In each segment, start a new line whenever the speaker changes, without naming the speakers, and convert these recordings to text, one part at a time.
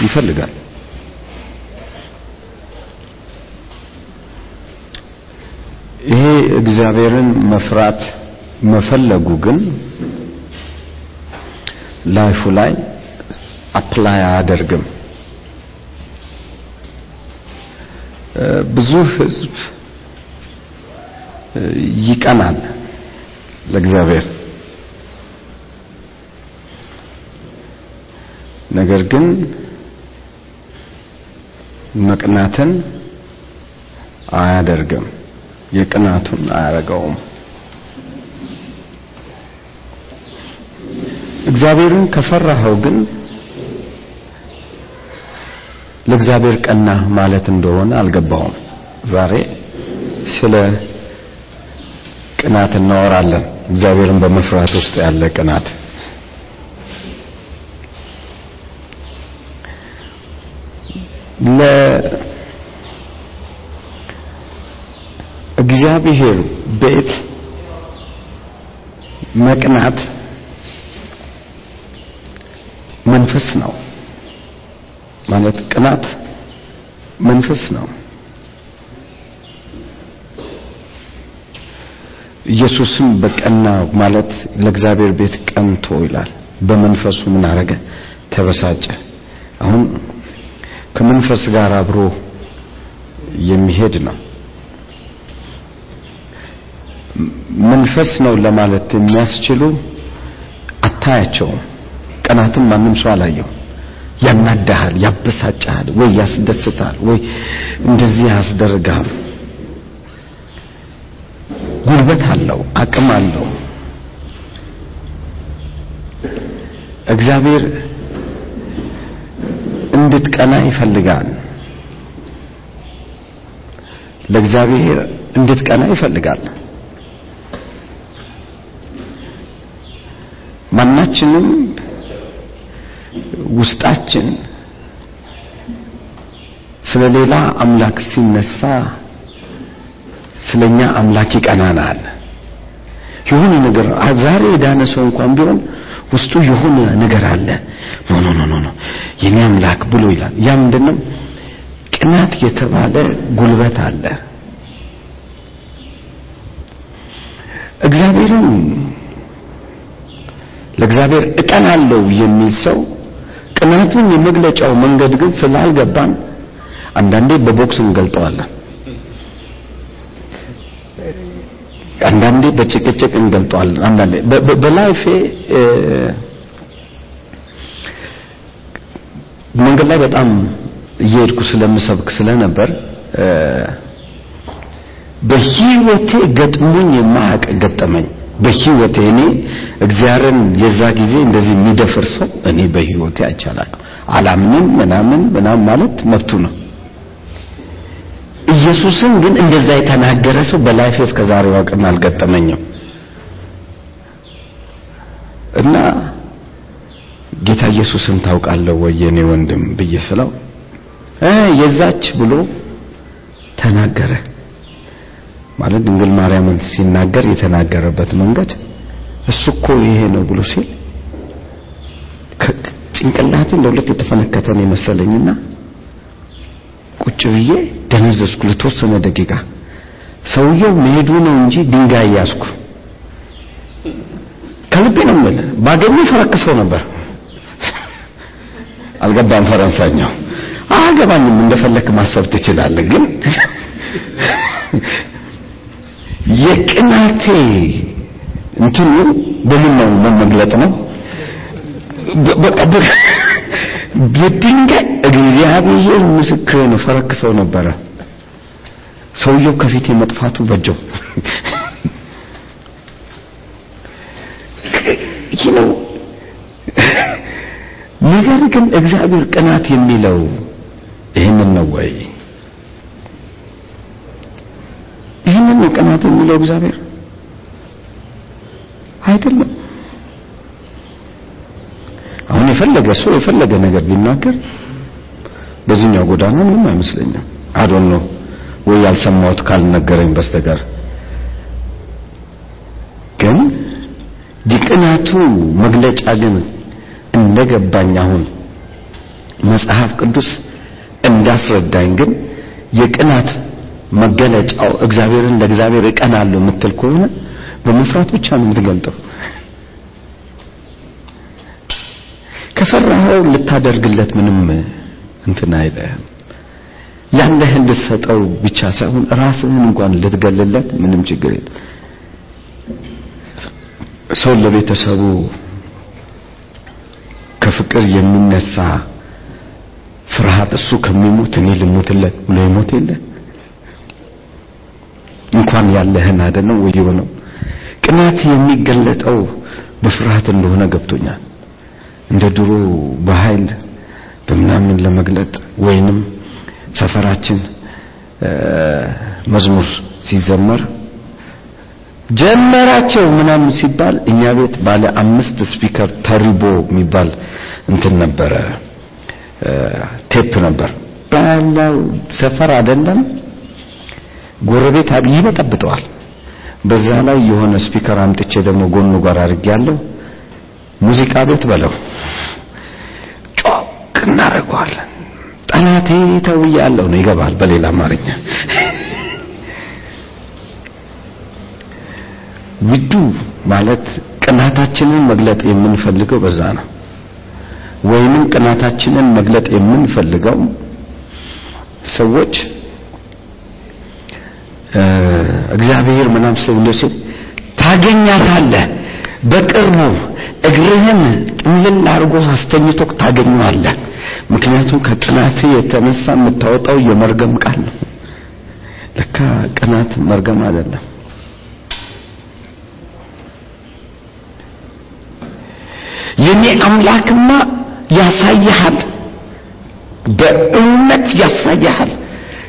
ይፈልጋል። ይሄ እግዚአብሔርን መፍራት መፈለጉ ግን life ኡ ላይ apply አያደርግም። ብዙ ህዝብ ይቀናል ለእግዚአብሔር ነገር ግን መቅናትን አያደርግም። የቅናቱን አያረገውም። እግዚአብሔርን ከፈራኸው ግን ለእግዚአብሔር ቀና ማለት እንደሆነ አልገባውም ዛሬ ስለ ቅናት እናወራለን። እግዚአብሔርን በመፍራት ውስጥ ያለ ቅናት ለእግዚአብሔር ቤት መቅናት መንፈስ ነው። ማለት ቅናት መንፈስ ነው። ኢየሱስም በቀና ማለት ለእግዚአብሔር ቤት ቀንቶ ይላል። በመንፈሱ ምን አረገ ተበሳጨ። አሁን ከመንፈስ ጋር አብሮ የሚሄድ ነው። መንፈስ ነው ለማለት የሚያስችሉ አታያቸውም። ቀናትም ማንም ሰው አላየው ያናዳሃል ያበሳጫሃል ወይ ያስደስታል ወይ እንደዚህ ያስደርጋል። ጉልበት አለው አቅም አለው። እግዚአብሔር እንድትቀና ይፈልጋል። ለእግዚአብሔር እንድትቀና ይፈልጋል። ማናችንም ውስጣችን ስለ ሌላ አምላክ ሲነሳ ስለኛ አምላክ ይቀናናል። የሆነ ነገር ዛሬ የዳነ ሰው እንኳን ቢሆን ውስጡ የሆነ ነገር አለ። no no no no የኔ አምላክ ብሎ ይላል። ያ ምንድነው? ቅናት የተባለ ጉልበት አለ። እግዚአብሔርን ለእግዚአብሔር እቀናለሁ የሚል ሰው ቅናቱን የመግለጫው መንገድ ግን ስላልገባን አንዳንዴ በቦክስ እንገልጠዋለን አንዳንዴ በጭቅጭቅ እንገልጠዋለን። አንዳንዴ በላይፌ መንገድ ላይ በጣም እየሄድኩ ስለምሰብክ ስለነበር በህይወቴ ገጥሞኝ የማያውቅ ገጠመኝ። በህይወቴ እኔ እግዚአብሔርን የዛ ጊዜ እንደዚህ የሚደፍር ሰው እኔ በህይወቴ አይቻላል አላምንም ምናምን ምናምን ማለት መብቱ ነው ኢየሱስን ግን እንደዛ የተናገረ ሰው በላይፍ እስከ ዛሬዋ ቀን አልገጠመኝም። እና ጌታ ኢየሱስን ታውቃለህ ወይ የኔ ወንድም ብዬ ስለው የዛች ብሎ ተናገረ። ማለት ድንግል ማርያምን ሲናገር የተናገረበት መንገድ እሱ እኮ ይሄ ነው ብሎ ሲል ጭንቅላቴ ለሁለት የተፈነከተን የመሰለኝና ቁጭ ብዬ ደነዘዝኩ ለተወሰነ ደቂቃ። ሰውየው መሄዱ ነው እንጂ ድንጋይ ያዝኩ። ከልቤ ነው የምልህ ባገኘ ፈረክሰው ነበር። አልገባም ፈረንሳይኛው። አያገባኝም እንደፈለክ ማሰብ ትችላለህ ግን የቅናቴ እንትኑ በምን ነው መግለጥ ነው በድንጋይ እግዚአብሔር ምስክር ፈረክሰው ነበረ። ሰውየው ከፊት መጥፋቱ በጀው። ይህ ነው። ነገር ግን እግዚአብሔር ቅናት የሚለው ይህንን ነው ወይ? ይህንን ነው ቅናት የሚለው እግዚአብሔር? አይደለም አሁን የፈለገ ሰው የፈለገ ነገር ቢናገር በዚህኛው ጎዳና ምንም አይመስለኝም አዶን ነው ወይ ያልሰማሁት ካልነገረኝ በስተቀር ግን የቅናቱ መግለጫ ግን እንደገባኝ አሁን መጽሐፍ ቅዱስ እንዳስረዳኝ ግን የቅናት መገለጫው እግዚአብሔርን ለእግዚአብሔር እቀናለሁ የምትል ከሆነ በመፍራት ብቻ ነው የምትገልጠው። ከፈራኸው ልታደርግለት ምንም እንትን አይልህም። ያለህ እንድትሰጠው ብቻ ሳይሆን ራስህን እንኳን ልትገልለት ምንም ችግር የለም። ሰው ለቤተሰቡ ከፍቅር የሚነሳ ፍርሃት እሱ ከሚሞት እኔ ልሞትለት ብሎ ይሞት የለ እንኳን ያለህን አይደለም ወይ የሆነው ቅናት የሚገለጠው በፍርሃት እንደሆነ ገብቶኛል። እንደ ድሮ በኃይል በምናምን ለመግለጥ ወይንም ሰፈራችን መዝሙር ሲዘመር ጀመራቸው ምናምን ሲባል እኛ ቤት ባለ አምስት speaker ተሪቦ የሚባል እንትን ነበረ። ቴፕ ነበር። ባለው ሰፈር አይደለም። ጎረቤት ይበጠብጠዋል። በዛ ላይ የሆነ ስፒከር አምጥቼ ደግሞ ጎኑ ጋር አድርጌያለሁ ሙዚቃ ቤት በለው። ጮክ እናደርገዋለን። ጠላቴ ተውያለሁ ነው። ይገባል በሌላ አማርኛ። ውዱ ማለት ቅናታችንን መግለጥ የምንፈልገው በዛ ነው። ወይንም ቅናታችንን መግለጥ የምንፈልገው ሰዎች እግዚአብሔር ምናም ሰው ታገኛታለህ በቅርቡ እግርህን ጥምልል አድርጎ አስተኝቶ ታገኘዋለህ። ምክንያቱም ከቅናት የተነሳ የምታወጣው የመርገም ቃል ነው። ለካ ቅናት መርገም አይደለም። የኔ አምላክማ ያሳይሃል በእውነት ያሳይሃል።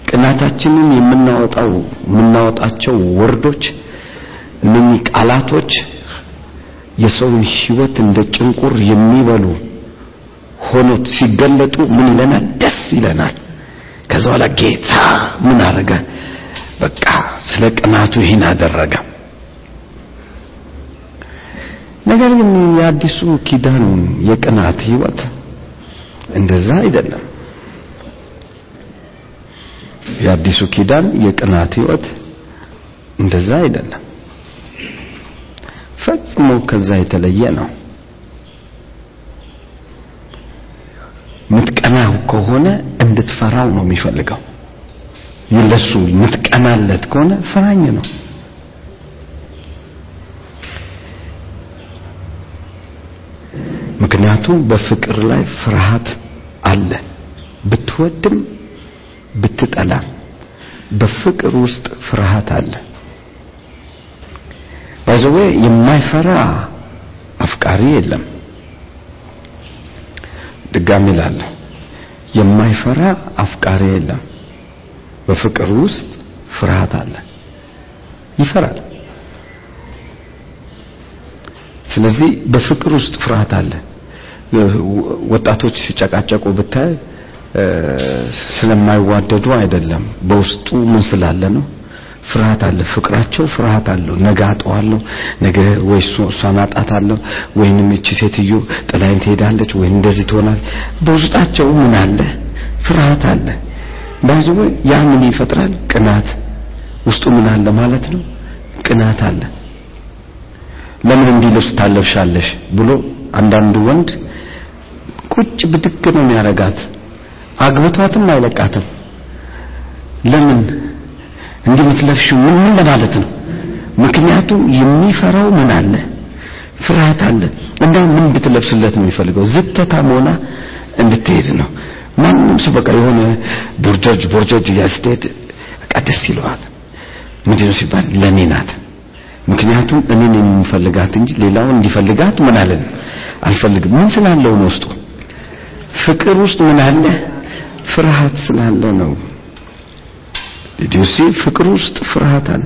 ቅናታችንን የምናወጣው የምናወጣቸው ወርዶች እነኚህ ቃላቶች የሰውን ህይወት እንደ ጭንቁር የሚበሉ ሆኖት ሲገለጡ ምን ይለናል? ደስ ይለናል። ከዛ በኋላ ጌታ ምን አረገ? በቃ ስለ ቅናቱ ይህን አደረገ። ነገር ግን የአዲሱ ኪዳን የቅናት ህይወት እንደዛ አይደለም። የአዲሱ ኪዳን የቅናት ህይወት እንደዛ አይደለም ፈጽሞ ከዛ የተለየ ነው። ምትቀናው ከሆነ እንድትፈራው ነው የሚፈልገው። ይለሱ ምትቀናለት ከሆነ ፍራኝ ነው። ምክንያቱም በፍቅር ላይ ፍርሃት አለ። ብትወድም ብትጠላም በፍቅር ውስጥ ፍርሃት አለ ባይዘዌ የማይፈራ አፍቃሪ የለም። ድጋሚ ላለሁ የማይፈራ አፍቃሪ የለም። በፍቅር ውስጥ ፍርሃት አለ። ይፈራል። ስለዚህ በፍቅር ውስጥ ፍርሃት አለ። ወጣቶች ሲጨቃጨቁ ብታይ ስለማይዋደዱ አይደለም። በውስጡ ምን ስላለ ነው ፍርሃት አለ። ፍቅራቸው ፍርሃት አለው። ነገ አጠዋለሁ ነገ ወይ እሷን አጣታለሁ ወይንም እቺ ሴትዮ ጥላይን ትሄዳለች ወይ እንደዚህ ትሆናል በውስጣቸው ምን አለ? ፍርሃት አለ። ባይዞ ያ ምን ይፈጥራል? ቅናት። ውስጡ ምን አለ ማለት ነው? ቅናት አለ። ለምን እንዲህ ልብስ ታለብሻለሽ ብሎ አንዳንድ ወንድ ቁጭ ብድግ ነው የሚያረጋት አግብቷትም አይለቃትም። ለምን እንዲህ የምትለብሽው ምን ምን ለማለት ነው? ምክንያቱም የሚፈራው ምን አለ? ፍርሃት አለ። እንደውም ምን እንድትለብስለት ነው የሚፈልገው? ዝተታም ሆና እንድትሄድ ነው። ማንም ሰው በቃ የሆነ ቦርጀጅ ቦርጀጅ እያስትሄድ በቃ ደስ ይለዋል። ምንድነው ሲባል? ለኔ ናት። ምክንያቱም እኔን የምፈልጋት እንጂ ሌላውን እንዲፈልጋት ምን አለን? አልፈልግም። ምን ስላለው ነው ውስጡ? ፍቅር ውስጥ ምን አለ? ፍርሃት ስላለ ነው do you see ፍቅር ውስጥ ፍርሃት አለ።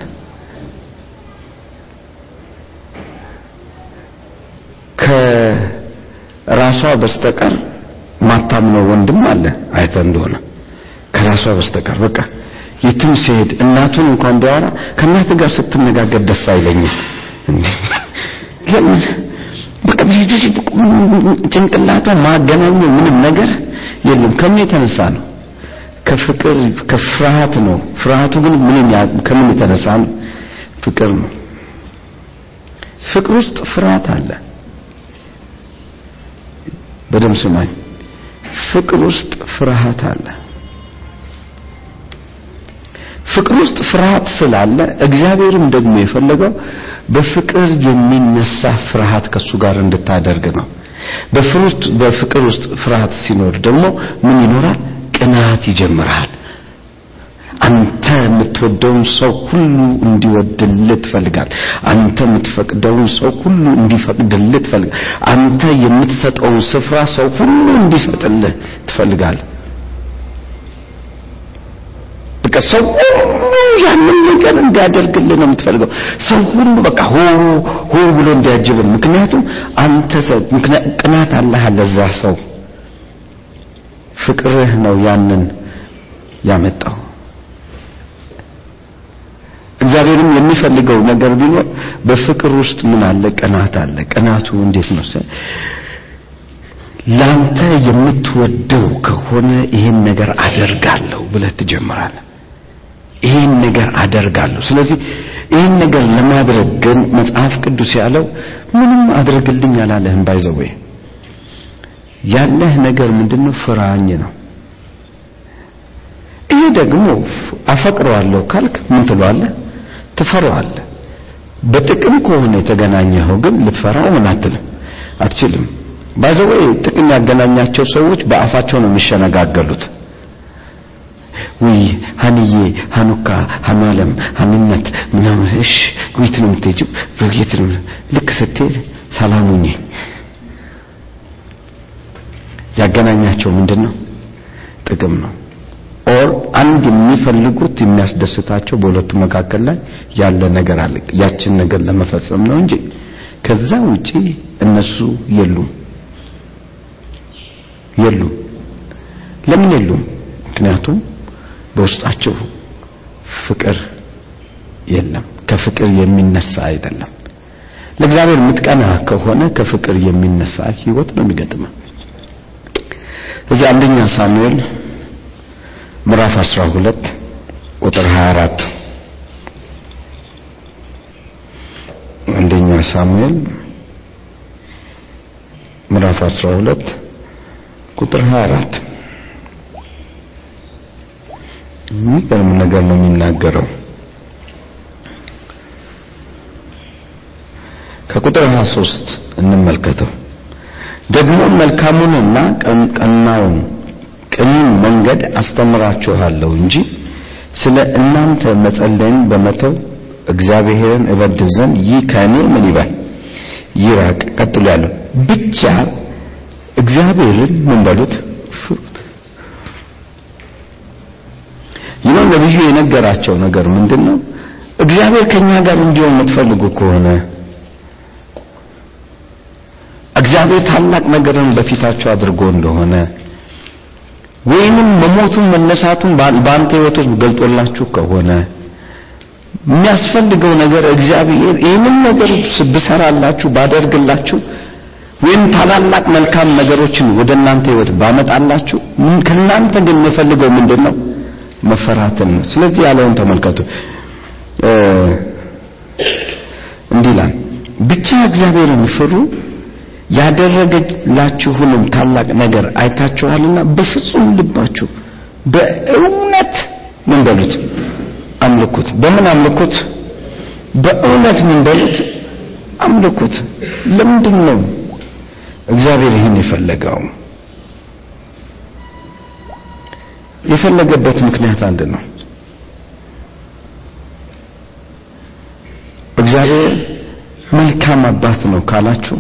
ከራሷ በስተቀር ማታምነው ወንድም አለ። አይተ እንደሆነ ከራሷ በስተቀር በቃ የትም ሲሄድ እናቱን እንኳን ቢያወራ ከእናት ጋር ስትነጋገር ደስ አይለኝም። ለምን? በቃ ጭንቅላቷ ማገናኘው ምንም ነገር የለም። ከምን የተነሳ ነው ከፍቅር ከፍርሃት ነው። ፍርሃቱ ግን ምን ከምን የተነሳ ነው? ፍቅር ነው። ፍቅር ውስጥ ፍርሃት አለ። በደም ስማኝ። ፍቅር ውስጥ ፍርሃት አለ። ፍቅር ውስጥ ፍርሃት ስላለ እግዚአብሔርም ደግሞ የፈለገው በፍቅር የሚነሳ ፍርሃት ከሱ ጋር እንድታደርግ ነው። በፍቅር ውስጥ ፍርሃት ሲኖር ደግሞ ምን ይኖራል ቅናት ይጀምራል። አንተ የምትወደውን ሰው ሁሉ እንዲወድልህ ትፈልጋል አንተ የምትፈቅደውን ሰው ሁሉ እንዲፈቅድልህ ትፈልጋል አንተ የምትሰጠውን ስፍራ ሰው ሁሉ እንዲሰጥልህ ትፈልጋል በቃ ሰው ሁሉ ያንን ነገር እንዲያደርግልህ ነው የምትፈልገው። ሰው ሁሉ በቃ ሆ ሆ ብሎ እንዲያጅብል ምክንያቱም አንተ ሰው ቅናት አለህ ለዛ ሰው ፍቅርህ ነው ያንን ያመጣው። እግዚአብሔርም የሚፈልገው ነገር ቢኖር በፍቅር ውስጥ ምን አለ? ቅናት አለ። ቅናቱ እንዴት ነው? ላንተ የምትወደው ከሆነ ይህን ነገር አደርጋለሁ ብለህ ትጀምራለህ። ይህን ነገር አደርጋለሁ። ስለዚህ ይህን ነገር ለማድረግ ግን መጽሐፍ ቅዱስ ያለው ምንም አድርግልኝ አላለህም ባይዘዌ ያለህ ነገር ምንድነው? ፍራኝ ነው። ይሄ ደግሞ አፈቅረዋለሁ ካልክ ምን ትለዋለህ? ትፈራዋለህ። በጥቅም ከሆነ የተገናኘኸው ግን ልትፈራው ምን አትልም? አትችልም። ባዘወይ ጥቅም ያገናኛቸው ሰዎች በአፋቸው ነው የሚሸነጋገሉት። ውይ ሀንዬ ሀኑካ ሀናለም ሀንነት ምናምን ጉይት ነው የምትሄጂው? ልክ ስትሄድ ሰላሙኝ ያገናኛቸው ምንድን ነው ጥቅም ነው። ኦር አንድ የሚፈልጉት የሚያስደስታቸው በሁለቱ መካከል ላይ ያለ ነገር አለ። ያችን ነገር ለመፈጸም ነው እንጂ ከዛ ውጪ እነሱ የሉም። የሉም። ለምን የሉም? ምክንያቱም በውስጣቸው ፍቅር የለም። ከፍቅር የሚነሳ አይደለም። ለእግዚአብሔር ምትቀና ከሆነ ከፍቅር የሚነሳ ህይወት ነው የሚገጥመው እዚህ አንደኛ ሳሙኤል ምዕራፍ 12 ቁጥር 24 አንደኛ ሳሙኤል ምዕራፍ 12 ቁጥር 24 የሚገርም ነገር ነው የሚናገረው። ከቁጥር 23 እንመልከተው ደግሞ መልካሙንና ቀናውን ቅኑን መንገድ አስተምራችኋለሁ እንጂ ስለ እናንተ መጸለይን በመተው እግዚአብሔርን እበድል ዘንድ ይህ ከእኔ ምን ይበል? ይራቅ። ቀጥሎ ያለው ብቻ እግዚአብሔርን ምን በሉት? ፍሩት ይህ የነገራቸው ነገር ምንድን ነው እግዚአብሔር ከኛ ጋር እንዲሆን የምትፈልጉ ከሆነ እግዚአብሔር ታላቅ ነገርን በፊታቸው አድርጎ እንደሆነ ወይንም መሞቱን መነሳቱን በአንተ ውስጥ ገልጦላችሁ ከሆነ የሚያስፈልገው ነገር እግዚአብሔር ይህንን ነገር ብሰራላችሁ ባደርግላችሁ ወይም ታላላቅ መልካም ነገሮችን ወደ እናንተ ህይወት ባመጣላችሁ ከእናንተ ግን የምፈልገው ምንድን ነው መፈራትን ነው። ስለዚህ ያለውን ተመልከቱ። እንዲህ ብቻ እግዚአብሔርን ፍሩ ያደረገላችሁንም ታላቅ ነገር አይታችኋልና በፍጹም ልባችሁ በእውነት ምን በሉት? አምልኩት። በምን አምልኩት? በእውነት ምን በሉት? አምልኩት። ለምንድን ነው እግዚአብሔር ይህን የፈለገው? የፈለገበት ምክንያት አንድ ነው። እግዚአብሔር መልካም አባት ነው ካላችሁ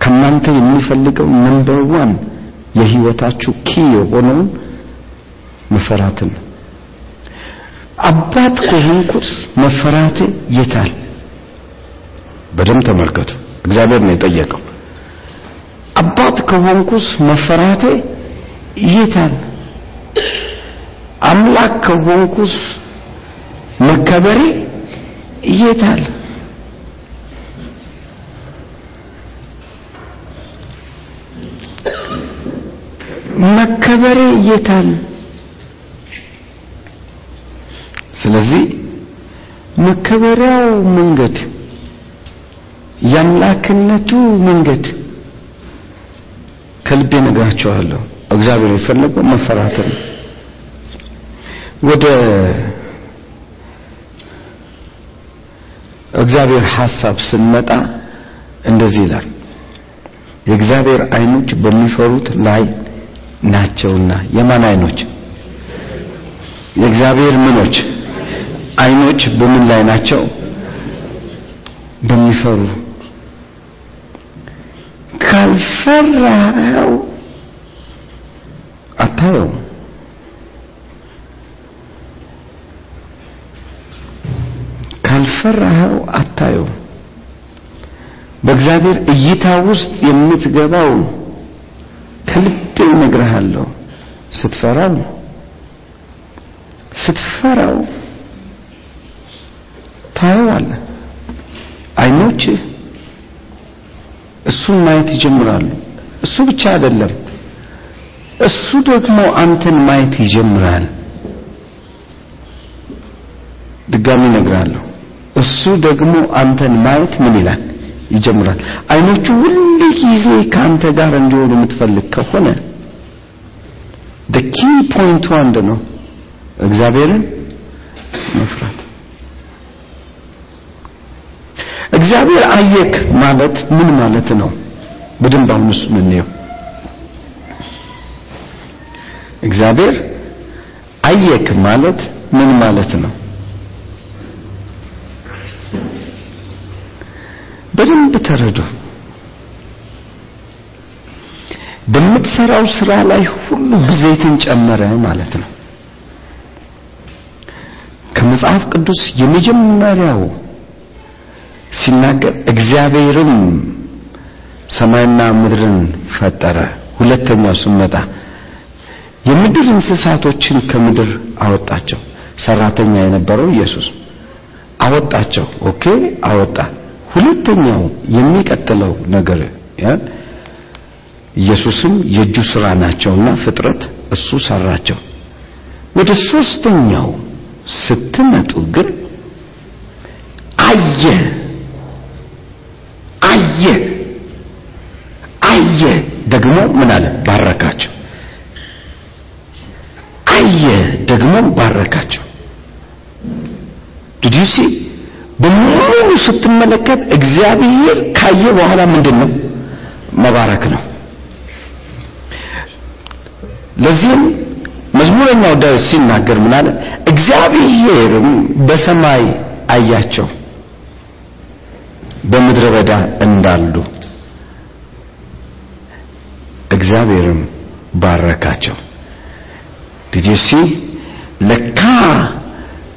ከናንተ የሚፈልገው number one የህይወታችሁ key የሆነውን መፈራትን ነው። አባት ከሆንኩስ መፈራቴ የታል? በደም ተመልከቱ። እግዚአብሔር ነው የጠየቀው። አባት ከሆንኩስ መፈራቴ የታል? አምላክ ከሆንኩስ መከበሬ የታል መከበሬ የታል? ስለዚህ መከበሪያው መንገድ የአምላክነቱ መንገድ ከልቤ ነግራቸዋለሁ። እግዚአብሔር የፈለገው መፈራትን ወደ እግዚአብሔር ሐሳብ ስንመጣ እንደዚህ ይላል፣ የእግዚአብሔር ዓይኖች በሚፈሩት ላይ ናቸውና። የማን ዓይኖች? የእግዚአብሔር ምኖች ዓይኖች በምን ላይ ናቸው? በሚፈሩ ካልፈራኸው አታየው። ካልፈራኸው አታየው። በእግዚአብሔር እይታ ውስጥ የምትገባው ከልቤ እነግርሃለሁ ስትፈራው ስትፈራው ታየዋለህ። ዓይኖች እሱን ማየት ይጀምራሉ። እሱ ብቻ አይደለም፣ እሱ ደግሞ አንተን ማየት ይጀምራል። ድጋሚ እነግርሃለሁ፣ እሱ ደግሞ አንተን ማየት ምን ይላል? ይጀምራል። ዓይኖቹ ሁል ጊዜ ከአንተ ጋር እንዲሆኑ የምትፈልግ ከሆነ key point አንድ ነው፣ እግዚአብሔርን መፍራት። እግዚአብሔር አየክ ማለት ምን ማለት ነው? በደንብ አሁን እሱን እንየው። እግዚአብሔር አየክ ማለት ምን ማለት ነው? በደንብ ተረዱ። በምትሰራው ስራ ላይ ሁሉ ብዜትን ጨመረ ማለት ነው። ከመጽሐፍ ቅዱስ የመጀመሪያው ሲናገር እግዚአብሔርም ሰማይና ምድርን ፈጠረ። ሁለተኛው ስመጣ የምድር እንስሳቶችን ከምድር አወጣቸው። ሰራተኛ የነበረው ኢየሱስ አወጣቸው። okay አወጣ። ሁለተኛው የሚቀጥለው ነገር ኢየሱስም የእጁ ስራ ናቸውና ፍጥረት እሱ ሰራቸው። ወደ ሶስተኛው ስትመጡ ግን አየ አየ አየ ደግሞ ምን አለ? ባረካቸው። አየ ደግሞ ባረካቸው። ዲድ ሲ በሙሉ ስትመለከት እግዚአብሔር ካየ በኋላ ምንድን ነው መባረክ ነው ለዚህም መዝሙረኛው ዳዊት ሲናገር ምን አለ? እግዚአብሔርም በሰማይ አያቸው በምድረ በዳ እንዳሉ እግዚአብሔርም ባረካቸው. ዲዲሲ ለካ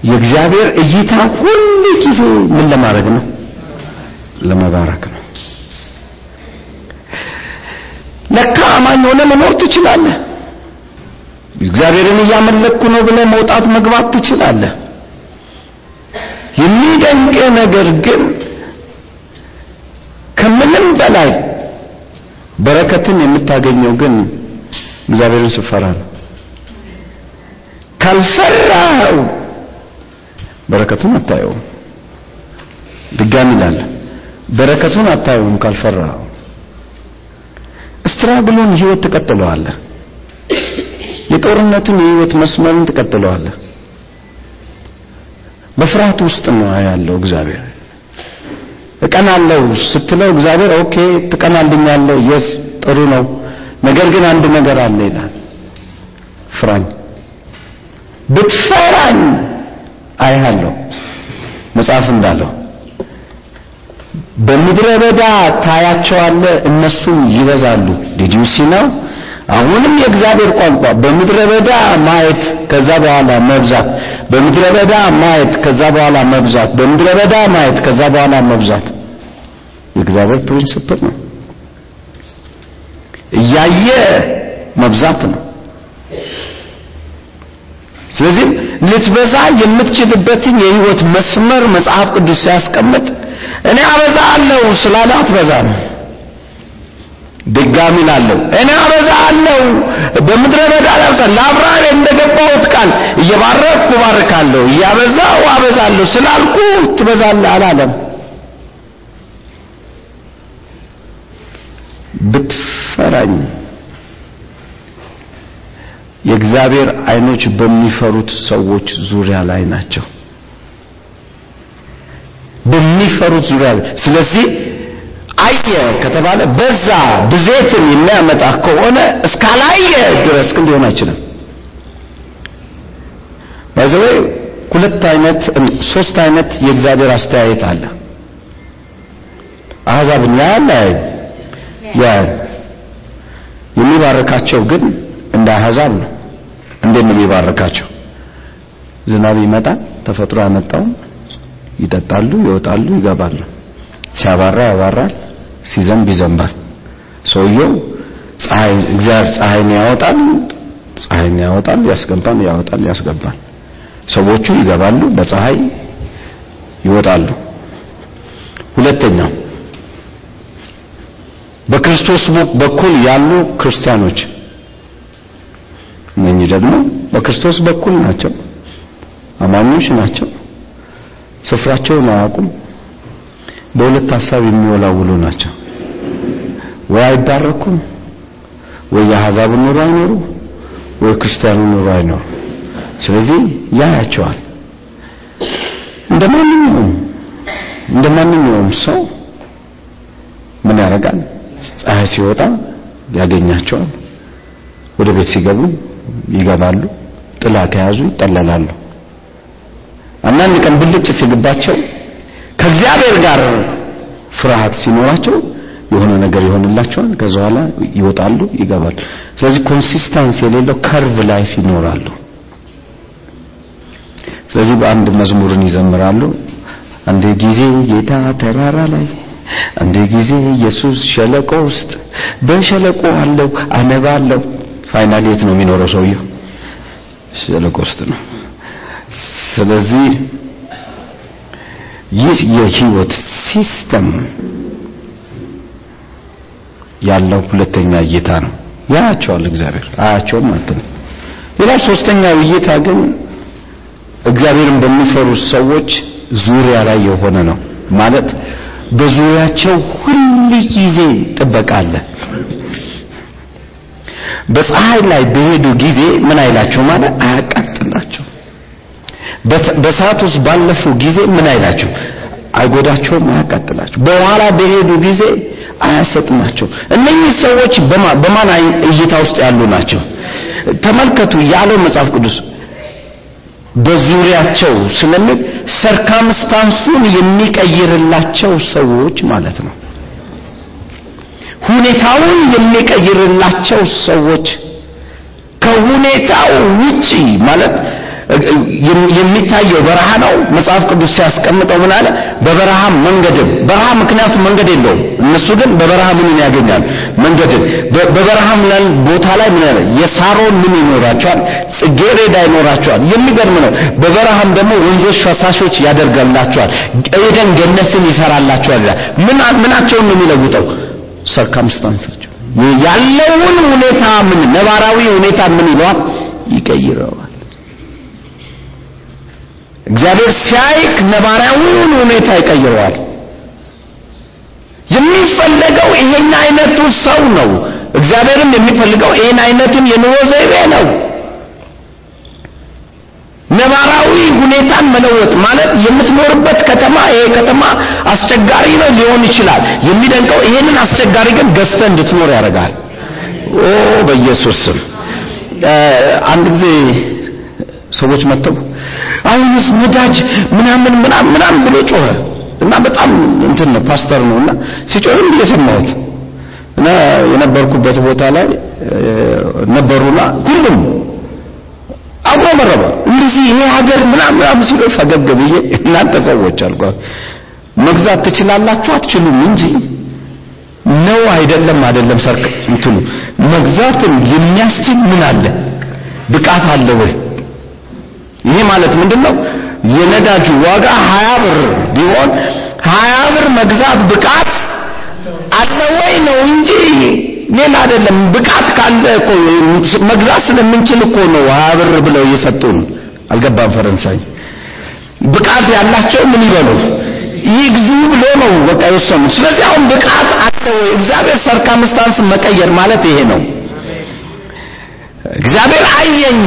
የእግዚአብሔር እይታ ሁሉ ጊዜ ምን ለማድረግ ነው? ለመባረክ ነው። ለካ አማኝ ሆነ መኖር ትችላለህ እግዚአብሔርን እያመለኩ ነው ብለህ መውጣት መግባት ትችላለህ። የሚደንቅ ነገር ግን ከምንም በላይ በረከትን የምታገኘው ግን እግዚአብሔርን ስፈራ ነው። ካልፈራው በረከቱን አታየውም። ድጋሚ ይላል በረከቱን አታየውም ካልፈራው ስትራግሉን ህይወት ትቀጥለዋለህ የጦርነትን የህይወት መስመርን ትቀጥለዋለህ። በፍርሃት ውስጥ ነው ያለው እግዚአብሔር። እቀናለሁ ስትለው እግዚአብሔር okay ትቀናልኛለህ yes ጥሩ ነው ነገር ግን አንድ ነገር አለ ይላል። ፍራኝ። ብትፈራኝ አይሃለሁ። መጽሐፍ እንዳለው በምድረ በዳ ታያቸዋለህ እነሱም ይበዛሉ። did you see ነው አሁንም የእግዚአብሔር ቋንቋ በምድረ በዳ ማየት ከዛ በኋላ መብዛት። በምድረ በዳ ማየት ከዛ በኋላ መብዛት። በምድረ በዳ ማየት ከዛ በኋላ መብዛት። የእግዚአብሔር principle ነው። እያየ መብዛት ነው። ስለዚህ ልትበዛ የምትችልበትን የህይወት መስመር መጽሐፍ ቅዱስ ሲያስቀምጥ እኔ አበዛለሁ ስላለ አትበዛም ድጋሚ ላለው እኔ አበዛለሁ። በምድረ በዳ ላብቃል ለአብርሃም እንደገባሁት ቃል እየባረኩ ባርካለሁ እያበዛው አበዛለሁ። ስላልኩ ትበዛለህ አላለም። ብትፈራኝ የእግዚአብሔር አይኖች በሚፈሩት ሰዎች ዙሪያ ላይ ናቸው። በሚፈሩት ዙሪያ ላይ። ስለዚህ አየ ከተባለ በዛ ብዜትን የሚያመጣ ከሆነ እስካላየ ድረስ ግን ሊሆን አይችልም። ባይዘዌ ሁለት አይነት ሶስት አይነት የእግዚአብሔር አስተያየት አለ። አሕዛብን ያያል ያያል የሚባርካቸው ግን እንደ አሕዛብ ነው። እንዴት የሚባርካቸው? ዝናብ ይመጣል ተፈጥሮ ያመጣውን ይጠጣሉ ይወጣሉ ይገባሉ ሲያባራ ያባራል ሲዘንብ ይዘንባል። ሰውየው ፀሐይ እግዚአብሔር ፀሐይን ያወጣል ፀሐይን ያወጣል ያስገባል ያወጣል ያስገባል። ሰዎቹ ይገባሉ በፀሐይ ይወጣሉ። ሁለተኛው በክርስቶስ በኩል ያሉ ክርስቲያኖች። እነኚህ ደግሞ በክርስቶስ በኩል ናቸው አማኞች ናቸው ስፍራቸውን አያውቁም በሁለት ሀሳብ የሚወላውሉ ናቸው። ወይ አይባረኩም ወይ የአሕዛብ ኑሮ አይኖሩ ወይ ክርስቲያኑ ኑሮ አይኖሩ ስለዚህ ያያቸዋል። እንደ ማንኛውም እንደ ማንኛውም ሰው ምን ያደርጋል? ፀሐይ ሲወጣ ያገኛቸዋል። ወደ ቤት ሲገቡ ይገባሉ። ጥላ ከያዙ ይጠለላሉ። አንዳንድ ቀን ብልጭ ሲልባቸው ከእግዚአብሔር ጋር ፍርሃት ሲኖራቸው የሆነ ነገር ይሆንላቸዋል። ከዛ በኋላ ይወጣሉ ይገባሉ። ስለዚህ consistence የሌለው curve life ይኖራሉ። ስለዚህ በአንድ መዝሙርን ይዘምራሉ። አንድ ጊዜ ጌታ ተራራ ላይ አንድ ጊዜ ኢየሱስ ሸለቆ ውስጥ በሸለቆ አለው አነባለው final የት ነው የሚኖረው ሰውየው? ሸለቆ ውስጥ ነው። ስለዚህ ይህ የህይወት system ያለው ሁለተኛ እይታ ነው። ያያቸዋል እግዚአብሔር። አያቸውም አትልም ሌላው ሶስተኛው እይታ ግን እግዚአብሔርን በሚፈሩ ሰዎች ዙሪያ ላይ የሆነ ነው። ማለት በዙሪያቸው ሁል ጊዜ ጥበቃ አለ። በፀሐይ ላይ በሄዱ ጊዜ ምን አይላቸው ማለት አያቃጥላቸው በሰዓት ውስጥ ባለፉ ጊዜ ምን አይላቸው አይጎዳቸውም አያቃጥላቸው በኋላ በሄዱ ጊዜ አያሰጥማቸው። እነኚህ ሰዎች በማን እይታ ውስጥ ያሉ ናቸው? ተመልከቱ ያለው መጽሐፍ ቅዱስ በዙሪያቸው ስለሚል ሰርከምስታንሱን የሚቀይርላቸው ሰዎች ማለት ነው። ሁኔታውን የሚቀይርላቸው ሰዎች ከሁኔታው ውጪ ማለት የሚታየው በረሃ ነው። መጽሐፍ ቅዱስ ሲያስቀምጠው ምን አለ? በበረሃ መንገድም በረሃ ምክንያቱም መንገድ የለውም። እነሱ ግን በበረሃ ምን ያገኛል መንገድን በበረሃም ላይ ቦታ ላይ ምን ያለ የሳሮን ምን ይኖራቸዋል? ጽጌረዳ ይኖራቸዋል። የሚገርም ነው። በበረሃም ደግሞ ወንዞች ፈሳሾች ያደርጋላቸዋል ኤደን ገነትን ይሰራላቸዋል ምናቸውን ነው የሚለውጠው? ሰርከምስታንሳቸው። ያለውን ሁኔታ ምን ነባራዊ ሁኔታ ምን ይለዋል? ይቀይረዋል እግዚአብሔር ሲያይክ ነባራዊውን ሁኔታ ይቀይረዋል። የሚፈለገው ይሄን አይነቱ ሰው ነው። እግዚአብሔርም የሚፈልገው ይሄን አይነቱን የኑሮ ዘይቤ ነው። ነባራዊ ሁኔታን መለወጥ ማለት የምትኖርበት ከተማ ይሄ ከተማ አስቸጋሪ ነው ሊሆን ይችላል። የሚደንቀው ይሄንን አስቸጋሪ ግን ገዝተህ እንድትኖር ያደርጋል። ኦ በኢየሱስ ስም። አንድ ጊዜ ሰዎች መጥተው አሁንስ ነዳጅ ምናምን ምናምን ምናምን ብሎ ጮኸ። እና በጣም እንትን ነው ፓስተር ነው። እና ሲጮህም እየሰማሁት እና የነበርኩበት ቦታ ላይ ነበሩና ሁሉም አጉረመረመ እንደዚህ ይሄ ሀገር ምናምን ሲሉ ፈገግ ብዬ እናንተ ሰዎች አልኳ መግዛት ትችላላችሁ አትችሉም እንጂ ነው አይደለም አይደለም ሰርክ እንትኑ። መግዛትን የሚያስችል ምን አለ? ብቃት አለ ወይ ይሄ ማለት ምንድነው የነዳጁ ዋጋ 20 ብር ቢሆን 20 ብር መግዛት ብቃት አለ ወይ ነው እንጂ ሌላ አይደለም። ብቃት ካለ እኮ መግዛት ስለምንችል እኮ ነው ሀያ ብር ብለው እየሰጡን። አልገባም ፈረንሳይ ብቃት ያላቸው ምን ይበሉ ይግዙ ብሎ ነው በቃ የወሰኑ። ስለዚህ አሁን ብቃት አለ ወይ? እግዚአብሔር ሰርከምስታንስ መቀየር ማለት ይሄ ነው። እግዚአብሔር አየኝ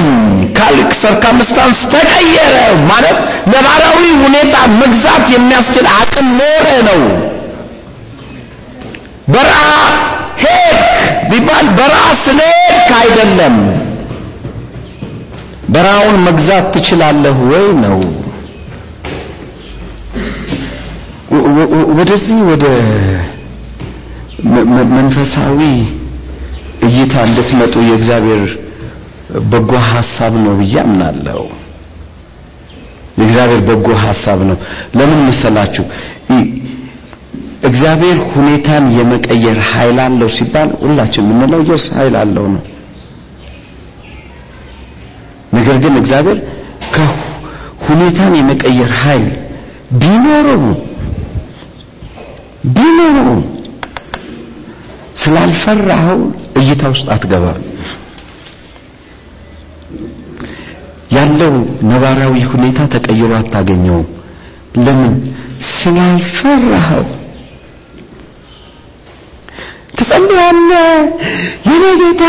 ካልክ ሰርከምስታንስ ተቀየረ ማለት ነባራዊ ሁኔታ መግዛት የሚያስችል አቅም ኖረ ነው። በረሃ ሄድክ ቢባል በረሃ ስለሄድክ አይደለም። በረሃውን መግዛት ትችላለህ ወይ ነው። ወደዚህ ወደ መንፈሳዊ እይታ እንድትመጡ የእግዚአብሔር በጎ ሐሳብ ነው ብዬ አምናለሁ። የእግዚአብሔር በጎ ሐሳብ ነው። ለምን መሰላችሁ? እግዚአብሔር ሁኔታን የመቀየር ኃይል አለው ሲባል ሁላችን የምንለው የስ ኃይል አለው ነው። ነገር ግን እግዚአብሔር ከሁኔታን የመቀየር ኃይል ቢኖረው ቢኖረው ስላልፈራኸው እይታ ውስጥ አትገባም። ያለው ነባራዊ ሁኔታ ተቀይሮ አታገኘውም። ለምን? ስላልፈራኸው። ትጸልያለህ፣ የኔ ጌታ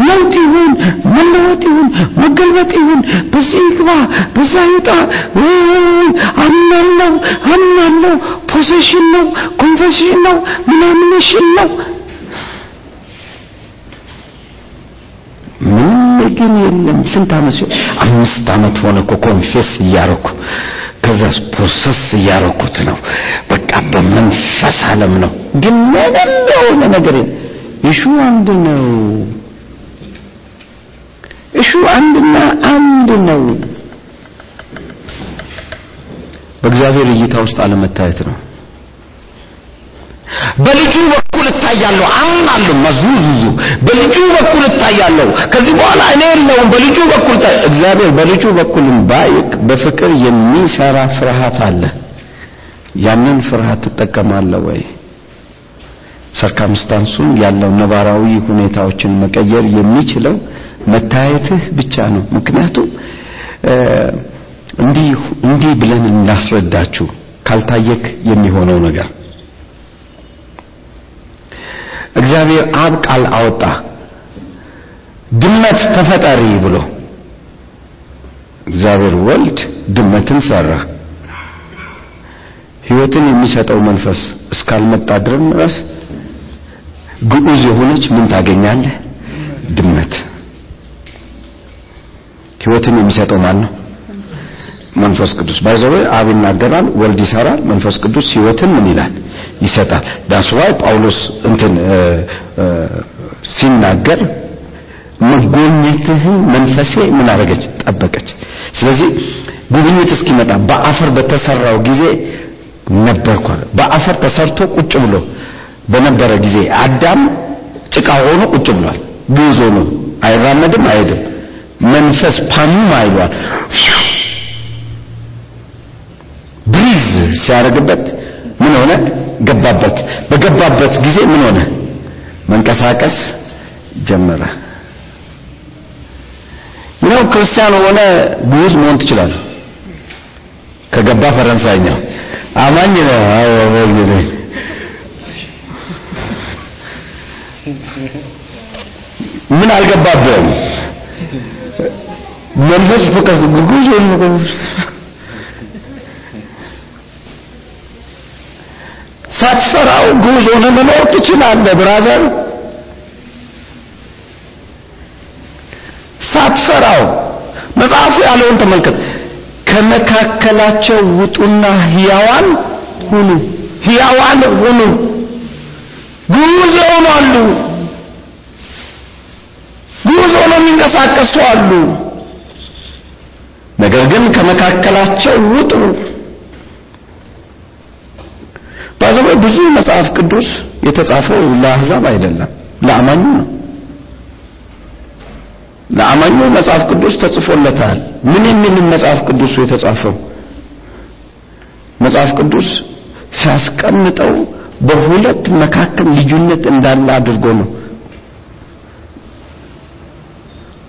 ለውጥ ይሁን፣ መለወጥ ይሁን፣ መገልበጥ ይሁን፣ በዚህ ይግባ፣ በዛ ይውጣ፣ አምናለሁ፣ አምናለሁ፣ possession ነው፣ confession ነው፣ ምናምንሽን ነው። ምንም ግን የለም። ስንት ዓመት ሲሆን አምስት ዓመት ሆነ እኮ confess እያደረኩ ከዛስ process እያደረኩት ነው። በቃ በመንፈስ ዓለም ነው። ግን ምንም የሆነ ነገር issue ው አንድ ነው። issue ው አንድና አንድ ነው። በእግዚአብሔር እይታ ውስጥ አለመታየት ነው። በልጁ በኩል እታያለሁ። አምናለሁ። መዙዙዙ በልጁ በኩል እታያለሁ። ከዚህ በኋላ እኔ የለውም። በልጁ በኩል እግዚአብሔር በልጁ በኩልም ባይክ በፍቅር የሚሰራ ፍርሃት አለ። ያንን ፍርሃት ትጠቀማለህ ወይ? circumstance ኡን ያለው ነባራዊ ሁኔታዎችን መቀየር የሚችለው መታየትህ ብቻ ነው። ምክንያቱም እንዲህ እንዲህ ብለን እናስረዳችሁ ካልታየክ የሚሆነው ነገር እግዚአብሔር አብ ቃል አወጣ። ድመት ተፈጠሪ ብሎ እግዚአብሔር ወልድ ድመትን ሰራ። ህይወትን የሚሰጠው መንፈስ እስካልመጣ ድረስ ግዑዝ የሆነች ምን ታገኛለህ? ድመት። ህይወትን የሚሰጠው ማን ነው? መንፈስ ቅዱስ። by the way አብ ይናገራል ወልድ ይሰራል መንፈስ ቅዱስ ህይወትን ምን ይላል ይሰጣል። that's why ጳውሎስ እንትን ሲናገር መጎብኘትህን መንፈሴ ምን አደረገች? ጠበቀች። ስለዚህ ጉብኝት እስኪመጣ በአፈር በተሰራው ጊዜ ነበርኩ በአፈር ተሰርቶ ቁጭ ብሎ በነበረ ጊዜ አዳም ጭቃ ሆኖ ቁጭ ብሏል። ግዞ ነው። አይራመድም አይሄድም። መንፈስ ፓኑማ ይሏል ብሪዝ ሲያደርግበት ምን ሆነ ገባበት። በገባበት ጊዜ ምን ሆነ? መንቀሳቀስ ጀመረ። ነው ክርስቲያን ሆነ ግዑዝ መሆን ትችላለህ። ከገባ ፈረንሳይኛ። አማኝ ነው ምን አልገባብህም? መንፈስ ፍቅር ግዑዝ ሳትፈራው ግዑዝ ሆነ መኖር ትችላለህ ብራዘር ሳትፈራው መጽሐፉ ያለውን ተመልከት ከመካከላቸው ውጡና ህያዋን ሁኑ ህያዋን ሁኑ ግዑዝ ይሆናሉ ግዑዝ ሆነው የሚንቀሳቀሱ አሉ ነገር ግን ከመካከላቸው ውጡ ባዘበ ብዙ መጽሐፍ ቅዱስ የተጻፈው ለአህዛብ አይደለም ለአማኙ ነው። ለአማኙ መጽሐፍ ቅዱስ ተጽፎለታል። ምን የሚል መጽሐፍ ቅዱሱ የተጻፈው? መጽሐፍ ቅዱስ ሲያስቀምጠው በሁለት መካከል ልዩነት እንዳለ አድርጎ ነው።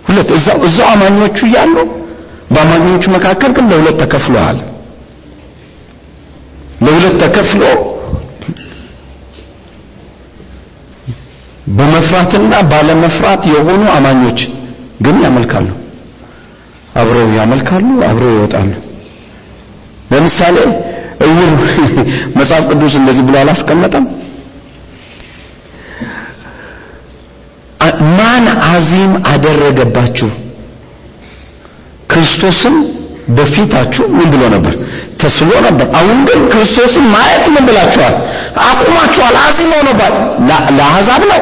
ለሁለት እዛው እዛው አማኞቹ እያሉ በአማኞቹ መካከል ግን ለሁለት ተከፍለዋል። ለሁለት ተከፍሎ በመፍራትና ባለመፍራት የሆኑ አማኞች ግን ያመልካሉ። አብረው ያመልካሉ፣ አብረው ይወጣሉ። ለምሳሌ እውር መጽሐፍ ቅዱስ እንደዚህ ብሎ አላስቀመጠም። ማን አዚም አደረገባችሁ? ክርስቶስን በፊታችሁ ምን ብሎ ነበር? ተስሎ ነበር። አሁን ግን ክርስቶስን ማየት ምን ብላችኋል? አቁማችኋል። አዚም ሆኖባል። ለአሕዛብ ነው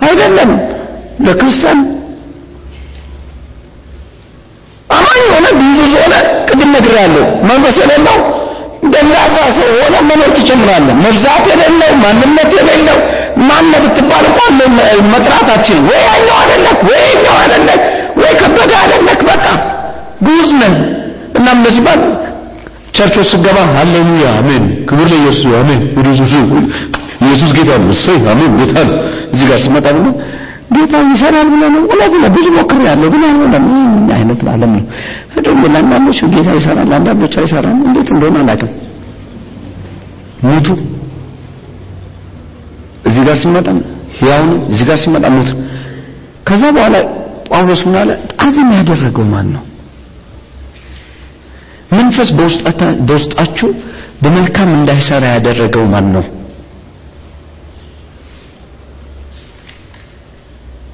አይደለም፣ ለክርስቲያን አማኝ ሆነ ብዙ ሆነ ቅድም ነግሬያለሁ። መንፈስ የሌለው ደንጋፋ ሰው ሆነ መኖር ትጀምራለህ። መብዛት የሌለው ማንነት የሌለው ማነ ብትባል እንኳን መጥራት አትችልም። ወይ ያኛው አይደለክ፣ ወይ ያኛው አይደለክ፣ ወይ ከበደ አይደለክ። በቃ ግዑዝ ነህ። እና እንደዚህ ባል ስገባ ሃሌሉያ አሜን፣ ክብር ለኢየሱስ አሜን፣ ኢየሱስ ጌታ ነው፣ እሰይ አሜን፣ ጌታ ነው። እዚህ ጋር ስመጣ ደግሞ ጌታ ይሰራል ብለህ ነው። እውነት ነው፣ ብዙ ሞክሬያለሁ፣ ግን ምን አይነት ዓለም ነው? ደግሞ ለአንዳንዶች ጌታ ይሰራል፣ ለአንዳንዶች አይሰራም። እንዴት እንደሆነ አላውቅም። ሙቱ እዚህ ጋር ሲመጣ ሕያው ነው፣ እዚህ ጋር ሲመጣ ሙት። ከዛ በኋላ ጳውሎስ ምን አለ? አዚም ያደረገው ማን ነው? መንፈስ በውስጣችሁ በመልካም እንዳይሰራ ያደረገው ማን ነው?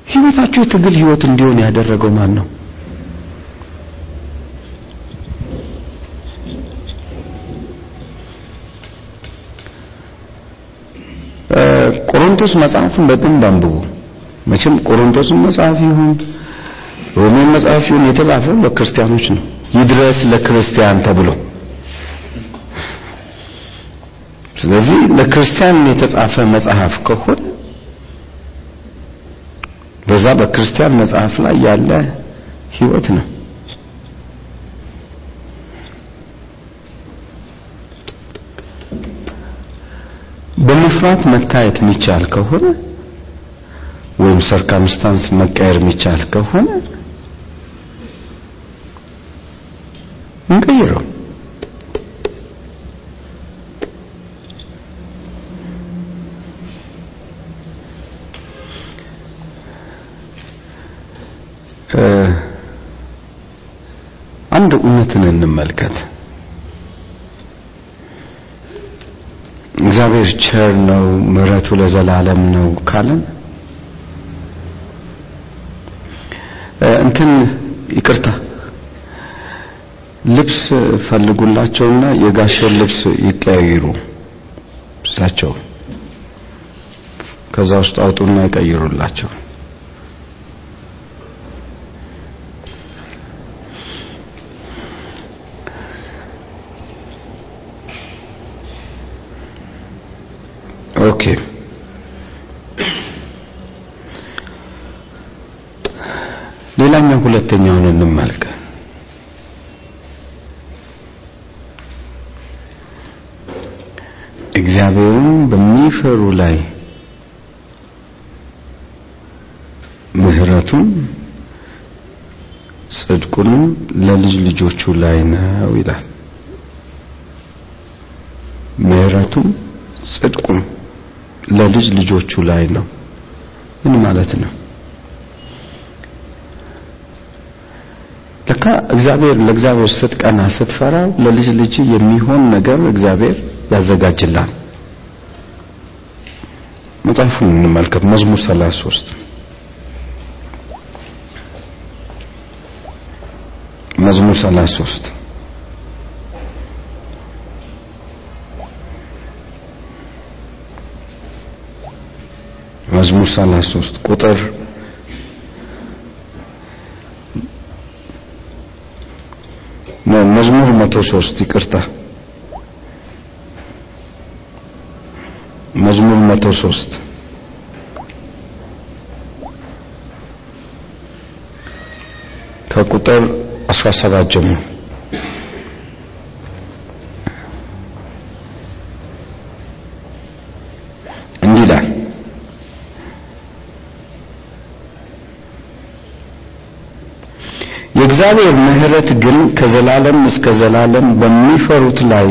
ህይወታችሁ የትግል ህይወት እንዲሆን ያደረገው ማን ነው? ቆሮንቶስ መጽሐፍን በደንብ አንብቡ። መቼም ቆሮንቶስን መጽሐፍ ይሁን ሮሜን መጽሐፍ ይሁን የተጻፈው ለክርስቲያኖች ነው። ይድረስ ለክርስቲያን ተብሎ ስለዚህ ለክርስቲያን የተጻፈ መጽሐፍ ከሆነ በዛ በክርስቲያን መጽሐፍ ላይ ያለ ህይወት ነው። በመፍራት መታየት የሚቻል ከሆነ ወይም ሰርከምስታንስ መቀየር የሚቻል ከሆነ እንቀይረው። አንድ እውነትን እንመልከት። እግዚአብሔር ቸር ነው፣ ምሕረቱ ለዘላለም ነው ካለን እንትን ይቅርታ ልብስ ፈልጉላቸውና የጋሸን ልብስ ይቀያይሩ እሳቸው ከዛ ውስጥ አውጡና ይቀይሩላቸው። okay ሌላኛው ሁለተኛውን እንመልከት። እግዚአብሔርን በሚፈሩ ላይ ምሕረቱን ጽድቁንም ለልጅ ልጆቹ ላይ ነው ይላል። ምሕረቱም ጽድቁም ለልጅ ልጆቹ ላይ ነው። ምን ማለት ነው? ለካ እግዚአብሔር ለእግዚአብሔር ስትቀና ስትፈራው ለልጅ ልጅ የሚሆን ነገር እግዚአብሔር ያዘጋጅላል። መጽሐፉን እንመልከት። መዝሙር 33 መዝሙር 33 መዝሙር 33 ቁጥር መዝሙር 103 ይቅርታ። መዝሙር 103 ከቁጥር 17 ጀምሮ እንዲህ ይላል የእግዚአብሔር ምሕረት ግን ከዘላለም እስከ ዘላለም በሚፈሩት ላይ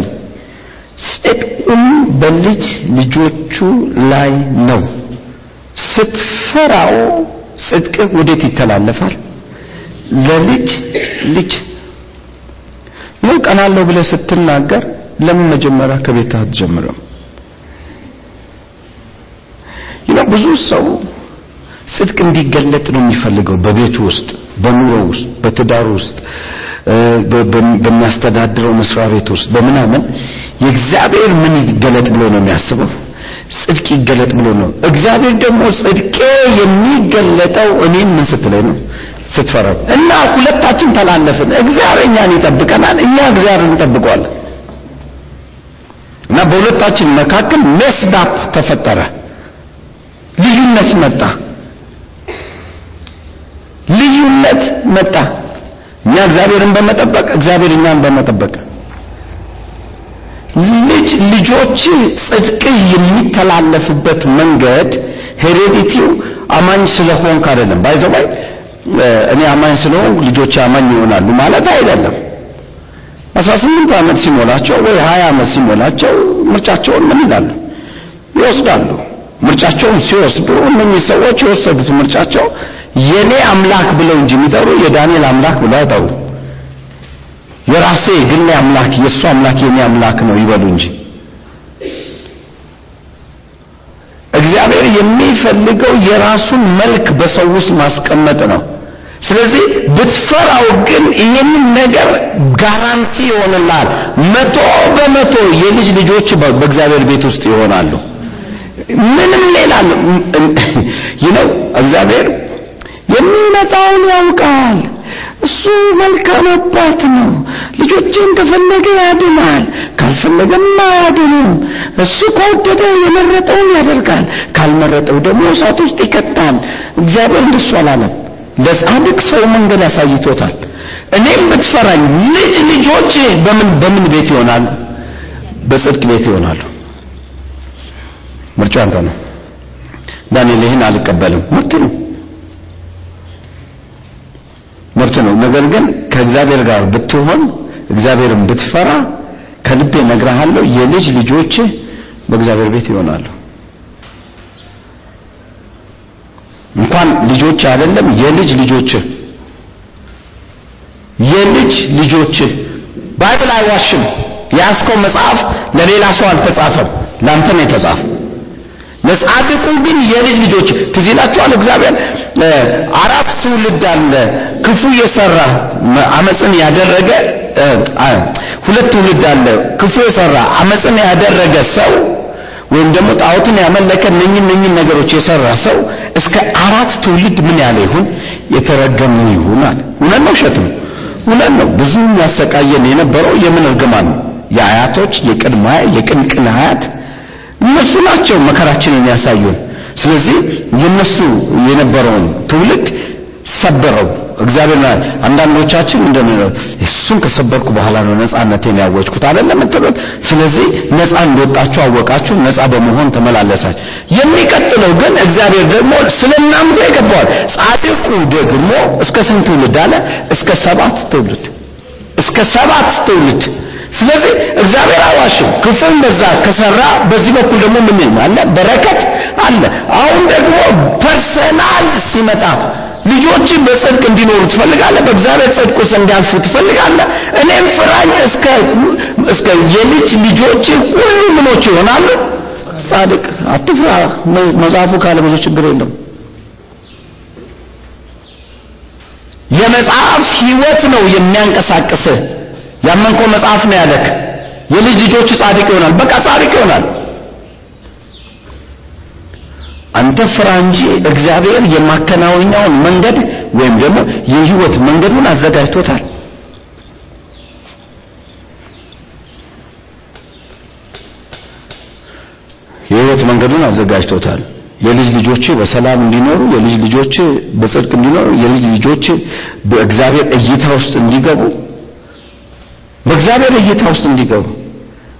ጽድቁም በልጅ ልጆቹ ላይ ነው። ስትፈራው ጽድቅ ወዴት ይተላለፋል? ለልጅ ልጅ ነው። ቀናለሁ ብለህ ስትናገር ለምን መጀመሪያ ከቤት አትጀምርም? ብዙ ሰው ጽድቅ እንዲገለጥ ነው የሚፈልገው በቤቱ ውስጥ፣ በኑሮ ውስጥ፣ በትዳር ውስጥ፣ በሚያስተዳድረው መስሪያ ቤት ውስጥ በምናምን የእግዚአብሔር ምን ይገለጥ ብሎ ነው የሚያስበው? ጽድቅ ይገለጥ ብሎ ነው። እግዚአብሔር ደግሞ ጽድቄ የሚገለጠው እኔን ምን ስትለኝ ነው? ስትፈራው እና ሁለታችን ተላለፍን። እግዚአብሔር እኛን ይጠብቀናል፣ እኛ እግዚአብሔርን እንጠብቀዋለን። እና በሁለታችን መካከል መስዳፕ ተፈጠረ፣ ልዩነት መጣ፣ ልዩነት መጣ። እኛ እግዚአብሔርን በመጠበቅ እግዚአብሔር እኛን በመጠበቅ ልጅ ልጆች ጽድቅህ የሚተላለፍበት መንገድ ሄሬዲቲው አማኝ ስለሆንክ አይደለም። ባይዘባይ እኔ አማኝ ስለሆንኩ ልጆች አማኝ ይሆናሉ ማለት አይደለም። 18 ዓመት ሲሞላቸው ወይ 20 ዓመት ሲሞላቸው ምርጫቸውን ምን ይላሉ? ይወስዳሉ። ምርጫቸውን ሲወስዱ እነኚህ ሰዎች የወሰዱት ምርጫቸው የኔ አምላክ ብለው እንጂ የሚጠሩ የዳንኤል አምላክ ብለው አይጠሩ። የራሴ የግሌ አምላክ የእሱ አምላክ የኔ አምላክ ነው ይበሉ እንጂ እግዚአብሔር የሚፈልገው የራሱን መልክ በሰው ውስጥ ማስቀመጥ ነው። ስለዚህ ብትፈራው ግን ይህንን ነገር ጋራንቲ ይሆንልሃል። መቶ በመቶ የልጅ ልጆች በእግዚአብሔር ቤት ውስጥ ይሆናሉ። ምንም ሌላ ይነው እግዚአብሔር የሚመጣውን ያውቃል። እሱ መልካም አባት ነው። ልጆችን ከፈለገ ያድናል፣ ካልፈለገም አያድንም። እሱ ከወደደ የመረጠውን ያደርጋል፣ ካልመረጠው ደግሞ እሳት ውስጥ ይከታል። እግዚአብሔር እንደሱ አላለም። ለጻድቅ ሰው መንገድ አሳይቶታል። እኔም ብትፈራኝ ልጅ ልጆች በምን በምን ቤት ይሆናሉ? በጽድቅ ቤት ይሆናሉ። ምርጫው አንተ ነው። ዳንኤል ይህን አልቀበልም ምርት ነው ምርት ነው። ነገር ግን ከእግዚአብሔር ጋር ብትሆን እግዚአብሔርን ብትፈራ ከልቤ እነግርሃለሁ የልጅ ልጆች በእግዚአብሔር ቤት ይሆናሉ። እንኳን ልጆች አይደለም የልጅ ልጆች የልጅ ልጆች ባይብል አይዋሽም። የያዝከው መጽሐፍ ለሌላ ሰው አልተጻፈም፣ ላንተ ነው የተጻፈው። ለጻድቁ ግን የልጅ ልጆች ትዝ ይላችኋል። እግዚአብሔር አራት ትውልድ አለ ክፉ የሰራ አመፅን ያደረገ ሁለት ትውልድ አለ ክፉ የሰራ አመፅን ያደረገ ሰው ወይም ደግሞ ጣዖትን ያመለከ እነኝን እነኝን ነገሮች የሰራ ሰው እስከ አራት ትውልድ ምን ያለ ይሁን የተረገመ ይሁን አለ። እውነት ነው፣ ውሸት ነው? እውነት ነው። ብዙ ያሰቃየን የነበረው የምን እርግማን ነው? የአያቶች የቅድመ የቅንቅን አያት እነሱ ናቸው መከራችንን ያሳዩን። ስለዚህ የነሱ የነበረውን ትውልድ ሰበረው እግዚአብሔር። አንዳንዶቻችን እንደምን እሱን ከሰበርኩ በኋላ ነው ነፃነቴን ያወጅኩት አይደለም እንትሉት። ስለዚህ ነፃ እንደወጣችሁ አወቃችሁ፣ ነፃ በመሆን ተመላለሳችሁ። የሚቀጥለው ግን እግዚአብሔር ደግሞ ስለ እናንተ ይገባዋል። ጽድቁ ደግሞ እስከ ስንት ትውልድ አለ? እስከ ሰባት ትውልድ እስከ ሰባት ትውልድ ስለዚህ እግዚአብሔር አዋሽም ክፉን በዛ ከሰራ በዚህ በኩል ደግሞ ምን አለ? በረከት አለ። አሁን ደግሞ personal ሲመጣ ልጆች በጽድቅ እንዲኖሩ ትፈልጋለህ? በእግዚአብሔር ጽድቅ ውስጥ እንዲያልፉ ትፈልጋለህ? እኔም ፍራኝ እስከ እስከ የልጅ ልጆች ሁሉ ምኖች ይሆናሉ። ጻድቅ አትፍራ። መጽሐፉ ካለ ብዙ ችግር የለም። የመጽሐፍ ህይወት ነው የሚያንቀሳቅስህ ያመንከው መጽሐፍ ነው ያለክ። የልጅ ልጆች ጻድቅ ይሆናል። በቃ ጻድቅ ይሆናል። አንተ ፍራ እንጂ እግዚአብሔር የማከናወኛውን መንገድ ወይም ደግሞ የህይወት መንገዱን አዘጋጅቶታል። የህይወት መንገዱን አዘጋጅቶታል። የልጅ ልጆች በሰላም እንዲኖሩ የልጅ ልጆች በጽድቅ እንዲኖሩ የልጅ ልጆች በእግዚአብሔር እይታ ውስጥ እንዲገቡ በእግዚአብሔር እይታ ውስጥ እንዲገቡ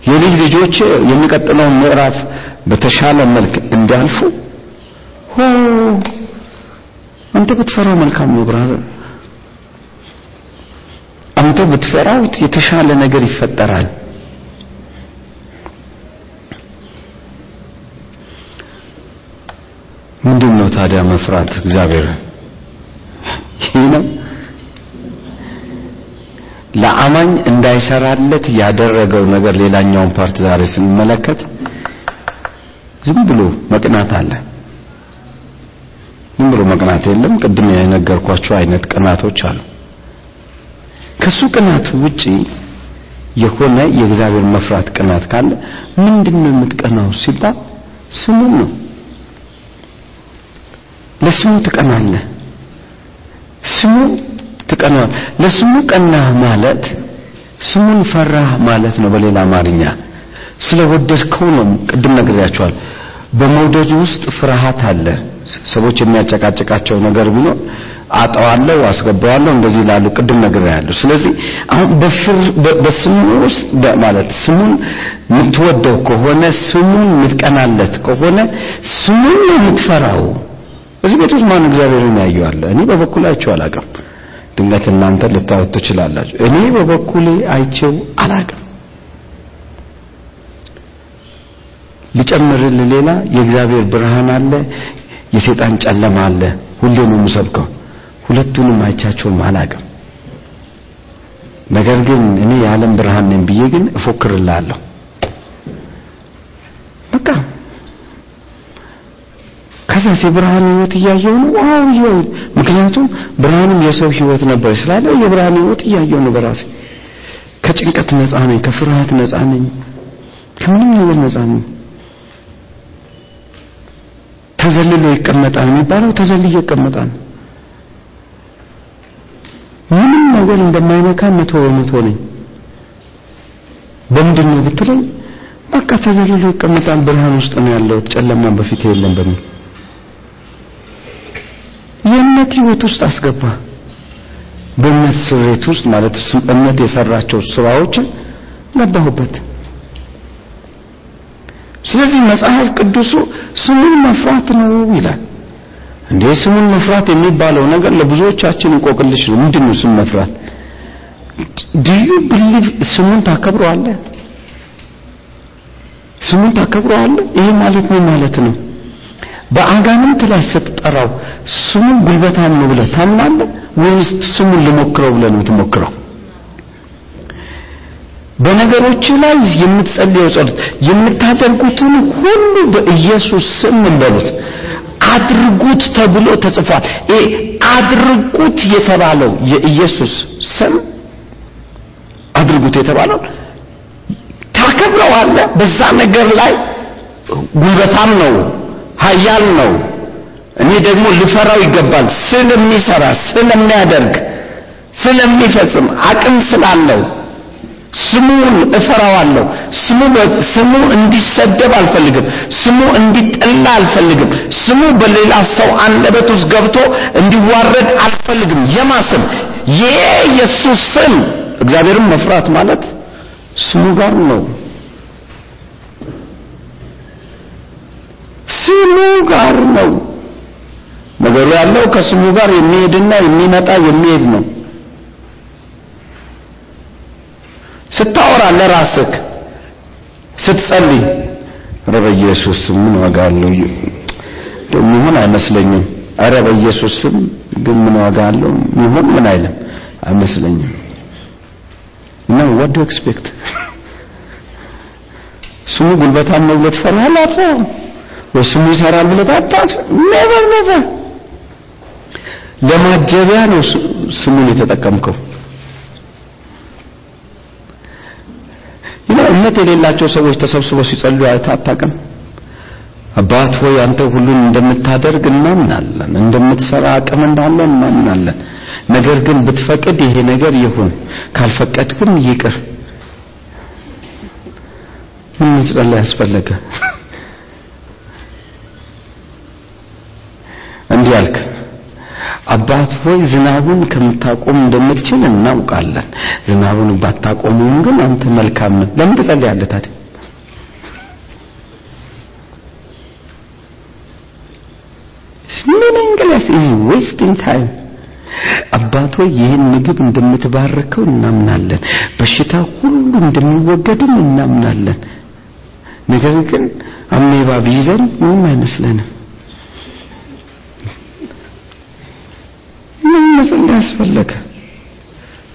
የልጅ ልጆች የሚቀጥለውን ምዕራፍ በተሻለ መልክ እንዲያልፉ ሆ! አንተ ብትፈራው መልካም ነው ብራዘር አንተ ብትፈራው የተሻለ ነገር ይፈጠራል። ምንድን ነው ታዲያ መፍራት? እግዚአብሔር ይህ ነው ለአማኝ እንዳይሰራለት ያደረገው ነገር ሌላኛውን part ዛሬ ስንመለከት ዝም ብሎ መቅናት አለ። ዝም ብሎ መቅናት የለም። ቅድም የነገርኳቸው አይነት ቅናቶች አሉ። ከሱ ቅናት ውጪ የሆነ የእግዚአብሔር መፍራት ቅናት ካለ ምንድነው የምትቀናው ሲባል ስሙን ነው። ለስሙ ትቀናለህ። ስሙ ትቀናል ለስሙ ቀናህ ማለት ስሙን ፈራህ ማለት ነው በሌላ አማርኛ። ስለወደድከው ነው ቅድም ነግሬያቸዋል። በመውደድ ውስጥ ፍርሃት አለ። ሰዎች የሚያጨቃጭቃቸው ነገር ቢኖር አጠዋለሁ አስገባዋለሁ እንደዚህ ላሉ ቅድም ነግሬያለሁ። ስለዚህ አሁን በስሙ ውስጥ ማለት ስሙን የምትወደው ከሆነ ስሙን የምትቀናለት ከሆነ ስሙን ነው የምትፈራው። እዚህ ቤት ውስጥ ማን እግዚአብሔርን ያየዋለ እኔ አይቼው አላውቅም ድንገት እናንተ ልታወት ትችላላችሁ። እኔ በበኩሌ አይቼው አላውቅም ልጨምርል ሌላ የእግዚአብሔር ብርሃን አለ የሰይጣን ጨለማ አለ። ሁሌ ነው የምሰብከው። ሁለቱንም አይቻቸውም አላውቅም ነገር ግን እኔ የዓለም ብርሃን ነኝ ብዬ ግን እፎክርላለሁ በቃ ከዛስ የብርሃን ህይወት እያየው ነው? ዋው ይኸው ምክንያቱም ብርሃንም የሰው ህይወት ነበር ስላለ የብርሃን ህይወት እያየው ነው በራሴ። ከጭንቀት ነፃ ነኝ ከፍርሃት ነፃ ነኝ ከምንም ነገር ነፃ ነኝ። ተዘልሎ ይቀመጣል የሚባለው ተዘልዬ ይቀመጣል። ምንም ነገር እንደማይነካ መቶ በመቶ ነኝ። በምንድን ብትለኝ በቃ ተዘልሎ ይቀመጣል ብርሃን ውስጥ ነው ያለው ጨለማ በፊት የለም በሚል የእምነት ህይወት ውስጥ አስገባ። በእምነት ስሬት ውስጥ ማለት እምነት የሰራቸው ስራዎች ገባሁበት። ስለዚህ መጽሐፍ ቅዱሱ ስሙን መፍራት ነው ይላል። እንዴ ስሙን መፍራት የሚባለው ነገር ለብዙዎቻችን እንቆቅልሽ ነው። ምንድነው ስም መፍራት? do you believe ስሙን ታከብረዋለህ? ስሙን ታከብረዋለህ? ይሄ ማለት ምን ማለት ነው በአጋንንት ላይ ስትጠራው ስሙ ጉልበታም ነው ብለህ ታምናለህ ወይስ ስሙን ልሞክረው ብለህ ነው የምትሞክረው? በነገሮች ላይ የምትጸልየው ጸሎት የምታደርጉትን ሁሉ በኢየሱስ ስም እንበሉት አድርጉት ተብሎ ተጽፏል። ይሄ አድርጉት የተባለው የኢየሱስ ስም አድርጉት የተባለው ታከብረዋለህ? በዛ ነገር ላይ ጉልበታም ነው ኃያል ነው። እኔ ደግሞ ልፈራው ይገባል። ስለሚሰራ ስለሚያደርግ ስለሚፈጽም አቅም ስላለው ስሙን እፈራዋለሁ። ስሙ ስሙ እንዲሰደብ አልፈልግም። ስሙ እንዲጠላ አልፈልግም። ስሙ በሌላ ሰው አንደበት ውስጥ ገብቶ እንዲዋረድ አልፈልግም። የማ ስም የኢየሱስ ስም። እግዚአብሔርን መፍራት ማለት ስሙ ጋር ነው ስሙ ጋር ነው። ነገሩ ያለው ከስሙ ጋር የሚሄድና የሚመጣ የሚሄድ ነው። ስታወራ ለራስህ ስትጸልይ ኧረ በኢየሱስ ምን ዋጋ አለው? የሚሆን አይመስለኝም። ኧረ በኢየሱስ ግን ምን ዋጋ አለው? የሚሆን ምን አይልም? አይመስለኝም። እና what do you expect? ስሙ ጉልበታም ነው ብለህ ስሙ ይሰራል ብለህ ታጣት never never! ለማጀቢያ ነው ስሙን የተጠቀምከው። እምነት የሌላቸው ሰዎች ተሰብስበው ሲጸልዩ አታውቅም? አባት ሆይ አንተ ሁሉን እንደምታደርግ እናምናለን እንደምትሰራ አቅም እንዳለ እናምናለን። ነገር ግን ብትፈቅድ ይሄ ነገር ይሁን ካልፈቀድክም ይቅር። ምን መጸለይ ያስፈለገ እንዲህ አልክ አባት ሆይ ዝናቡን ከምታቆም እንደምትችል እናውቃለን። ዝናቡን ባታቆሙም ግን አንተ መልካም ነው ለምን ትጸልያለህ ታዲያ? meaningless is wasting time? አባቶ ይህን ምግብ እንደምትባርከው እናምናለን። በሽታ ሁሉ እንደሚወገድም እናምናለን። ነገር ግን አሜባ ቢይዘን ምንም አይመስለንም ያስፈለገ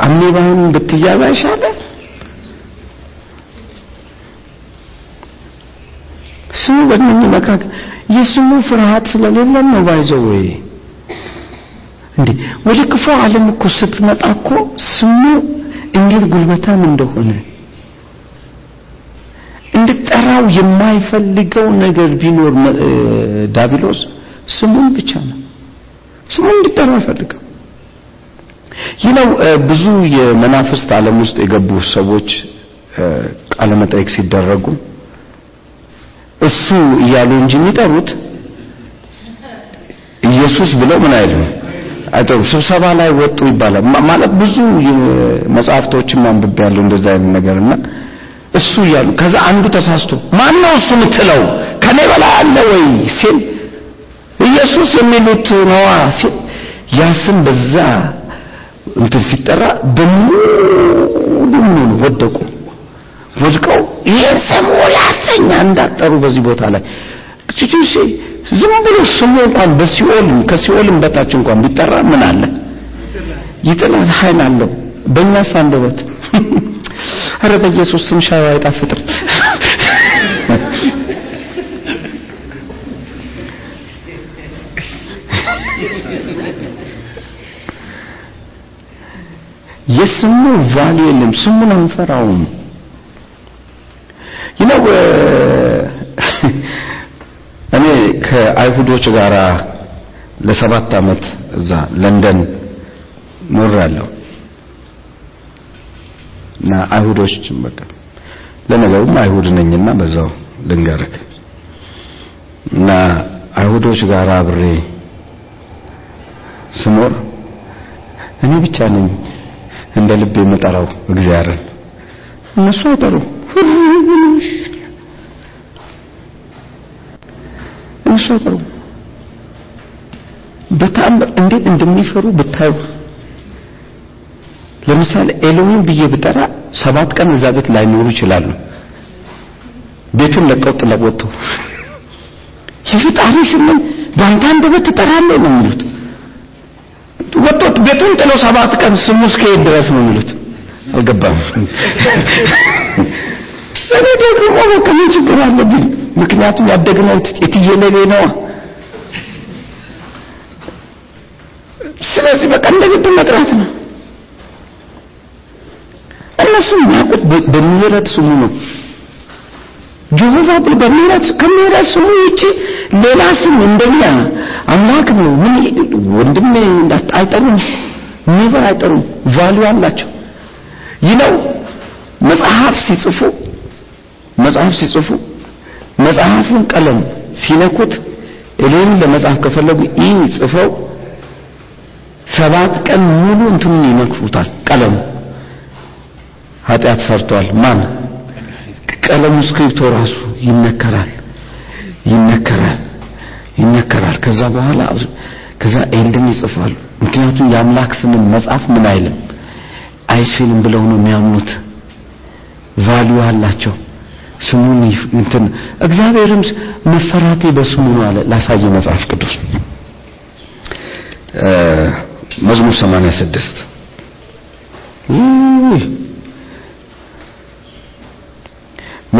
አሜባውን ብትያዝ አይሻለም ስሙ በእነኚህ መካከል የስሙ ፍርሃት ስለሌለን ነው ባይዘው ወይ እንዴ ወደ ክፉ ዓለም እኮ ስትመጣ እኮ ስሙ እንዴት ጉልበታም እንደሆነ እንድጠራው የማይፈልገው ነገር ቢኖር ዳቢሎስ ስሙን ብቻ ነው። ስሙን እንድጠራው አይፈልግም ይህ ነው ብዙ የመናፍስት ዓለም ውስጥ የገቡ ሰዎች ቃለ መጠይቅ ሲደረጉ እሱ እያሉ እንጂ የሚጠሩት ኢየሱስ ብለው ምን አይሉም? አይጠሩ ስብሰባ ላይ ወጡ ይባላል። ማለት ብዙ መጽሐፍቶችን ማንብብ ያለው እንደዛ አይነት ነገርና እሱ እያሉ ከዛ አንዱ ተሳስቶ ማን ነው እሱ የምትለው? ከኔ በላይ አለ ወይ ሲል ኢየሱስ የሚሉት ነዋ ሲል ያ ስም በዛ እንትን ሲጠራ በሙሉ ሙሉ ወደቁ። ወድቀው ይሄን ስም ሁለተኛ እንዳጠሩ በዚህ ቦታ ላይ። ጭጭሽ ዝም ብሎ ስሙ እንኳን በሲኦልም ከሲኦልም በታች እንኳን ቢጠራ ምን አለ? ይጥላል ኃይል አለው። በእኛስ አንደበት? አረ በኢየሱስ ስም ሻይ አይጣፍጥም የስሙ ቫሉ የለም ስሙን አንፈራውም። ይነው እኔ ከአይሁዶች ጋር ለሰባት አመት እዛ ለንደን ኖር ያለው እና አይሁዶች በቃ ለነገሩም አይሁድ ነኝና በዛው ልንገርክ እና አይሁዶች ጋር አብሬ ስኖር እኔ ብቻ ነኝ እንደ ልብ የምጠራው እግዚአብሔርን። እነሱ አይጠሩም እነሱ አይጠሩም በተአምር እንዴት እንደሚፈሩ ብታዩ። ለምሳሌ ኤሎሂም ብዬ ብጠራ ሰባት ቀን እዛ ቤት ላይኖሩ ይችላሉ። ቤቱን ለቀው ጥለው ወጡ። የፍጣሪ ስምን በአንተ አንደበት ትጠራለህ ነው የሚሉት ወጥቶ ቤቱን ጥለው ሰባት ቀን ስሙ እስከሄድ ድረስ ነው የሚሉት። አልገባም። እኔ ደግሞ በቃ ምን ችግር አለብኝ? ምክንያቱም ያደግነው የትየለሌ ነዋ። ስለዚህ በቃ እንደዚህ መጥራት ነው። እነሱ የሚያውቁት በምህረት ስሙ ነው ጀሆቫ ብሎ በምህረት ከምህረት ስሙ ውጪ ሌላ ስም እንደኛ አምላክ ነው። ምን ወንድሜ አይጠሩም? ኔቨር አይጠሩም። ቫልዩ አላቸው። ይህ ነው መጽሐፍ ሲጽፉ መጽሐፍ ሲጽፉ መጽሐፉን ቀለም ሲነኩት ኤሎን ለመጽሐፍ ከፈለጉ ኢ ጽፈው ሰባት ቀን ሙሉ እንትኑን ይነክፉታል። ቀለሙ ኃጢአት ሰርቷል። ማን ቀለሙ ስክሪፕቶ ራሱ ይነከራል። ይነከራል። ይነከራል። ከዛ በኋላ ከዛ ኤልድን ይጽፋሉ። ምክንያቱም የአምላክ ስምን መጽሐፍ ምን አይልም? አይችልም ብለው ነው የሚያምኑት። ቫልዩ አላቸው። ስሙን እንትን እግዚአብሔርም መፈራቴ በስሙ ነው አለ ላሳየ መጽሐፍ ቅዱስ። መዝሙር 86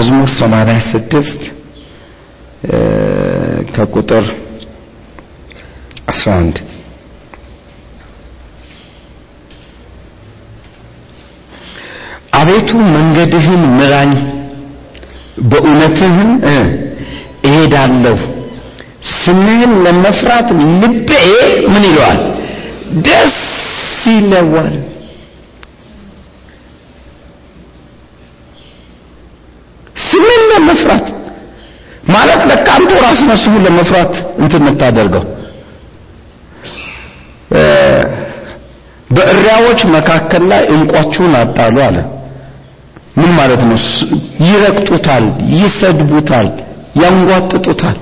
መዝሙር 86 ከቁጥር 11 አቤቱ መንገድህን ምራኝ በእውነትህም እሄዳለሁ። ስምህን ለመፍራት ልቤ ምን ይለዋል? ደስ ይለዋል ስምህን ለመፍራት ማለት ነው ስሙን ለመፍራት እንትን የምታደርገው? በእሪያዎች መካከል ላይ እንቋችሁን አጣሉ አለ። ምን ማለት ነው? ይረግጡታል ይሰድቡታል ያንጓጥጡታል።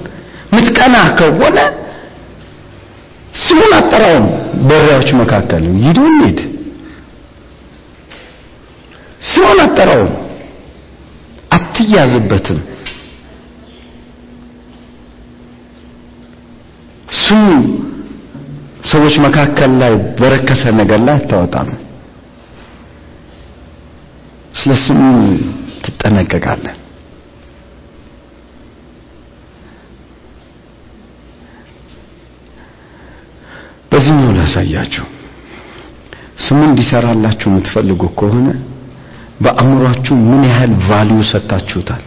ምትቀና ከሆነ ስሙን አጠራውም በሪያዎች መካከል። ሂድ ስሙን አጠራውም። አትያዝበትም ስሙ ሰዎች መካከል ላይ በረከሰ ነገር ላይ አታወጣም። ስለ ስሙ ትጠነቀቃለህ። በዚህኛው ላሳያችሁ። ስሙ እንዲሰራላችሁ የምትፈልጉ ከሆነ በአእምሯችሁ ምን ያህል ቫልዩ ሰጥታችሁታል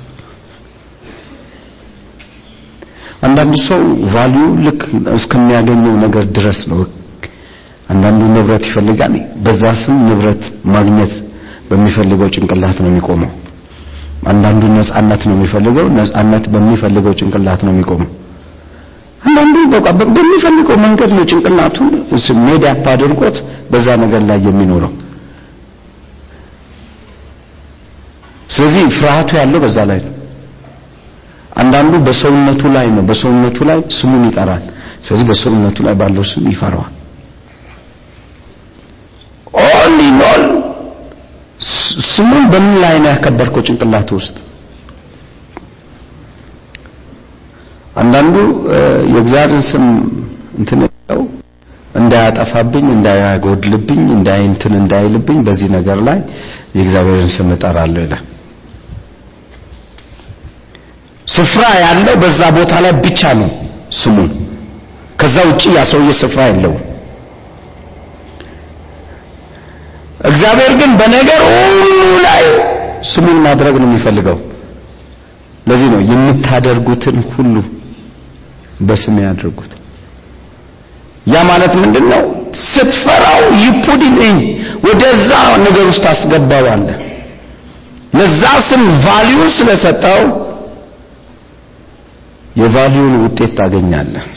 አንዳንዱ ሰው ቫልዩ ልክ እስከሚያገኘው ነገር ድረስ ነው። አንዳንዱ ንብረት ይፈልጋል። በዛ ስም ንብረት ማግኘት በሚፈልገው ጭንቅላት ነው የሚቆመው። አንዳንዱ ነጻነት ነው የሚፈልገው ነጻነት በሚፈልገው ጭንቅላት ነው የሚቆመው። አንዳንዱ በቃ በሚፈልገው መንገድ ነው ጭንቅላቱን ሜዳ አድርጎት በዛ ነገር ላይ የሚኖረው። ስለዚህ ፍርሃቱ ያለው በዛ ላይ ነው አንዳንዱ በሰውነቱ ላይ ነው። በሰውነቱ ላይ ስሙን ይጠራል። ስለዚህ በሰውነቱ ላይ ባለው ስም ይፈራዋል። all in ስሙን በምን ላይ ነው ያከበርከው ጭንቅላት ውስጥ? አንዳንዱ የእግዚአብሔርን ስም እንትን ያለው እንዳያጠፋብኝ እንዳያጎድልብኝ እንዳይንትን እንዳይልብኝ በዚህ ነገር ላይ የእግዚአብሔርን ስም እጠራለሁ ይላል ስፍራ ያለው በዛ ቦታ ላይ ብቻ ነው ስሙን። ከዛ ውጪ ያ ሰውዬ ስፍራ የለውም። እግዚአብሔር ግን በነገር ሁሉ ላይ ስሙን ማድረግ ነው የሚፈልገው። ለዚህ ነው የምታደርጉትን ሁሉ በስሜ ያድርጉት። ያ ማለት ምንድነው? ስትፈራው ይፑድልኝ ወደዛ ነገር ውስጥ አስገባዋለህ ለዛ ስም ቫልዩ ስለሰጠው የቫልዩን ውጤት ታገኛለህ።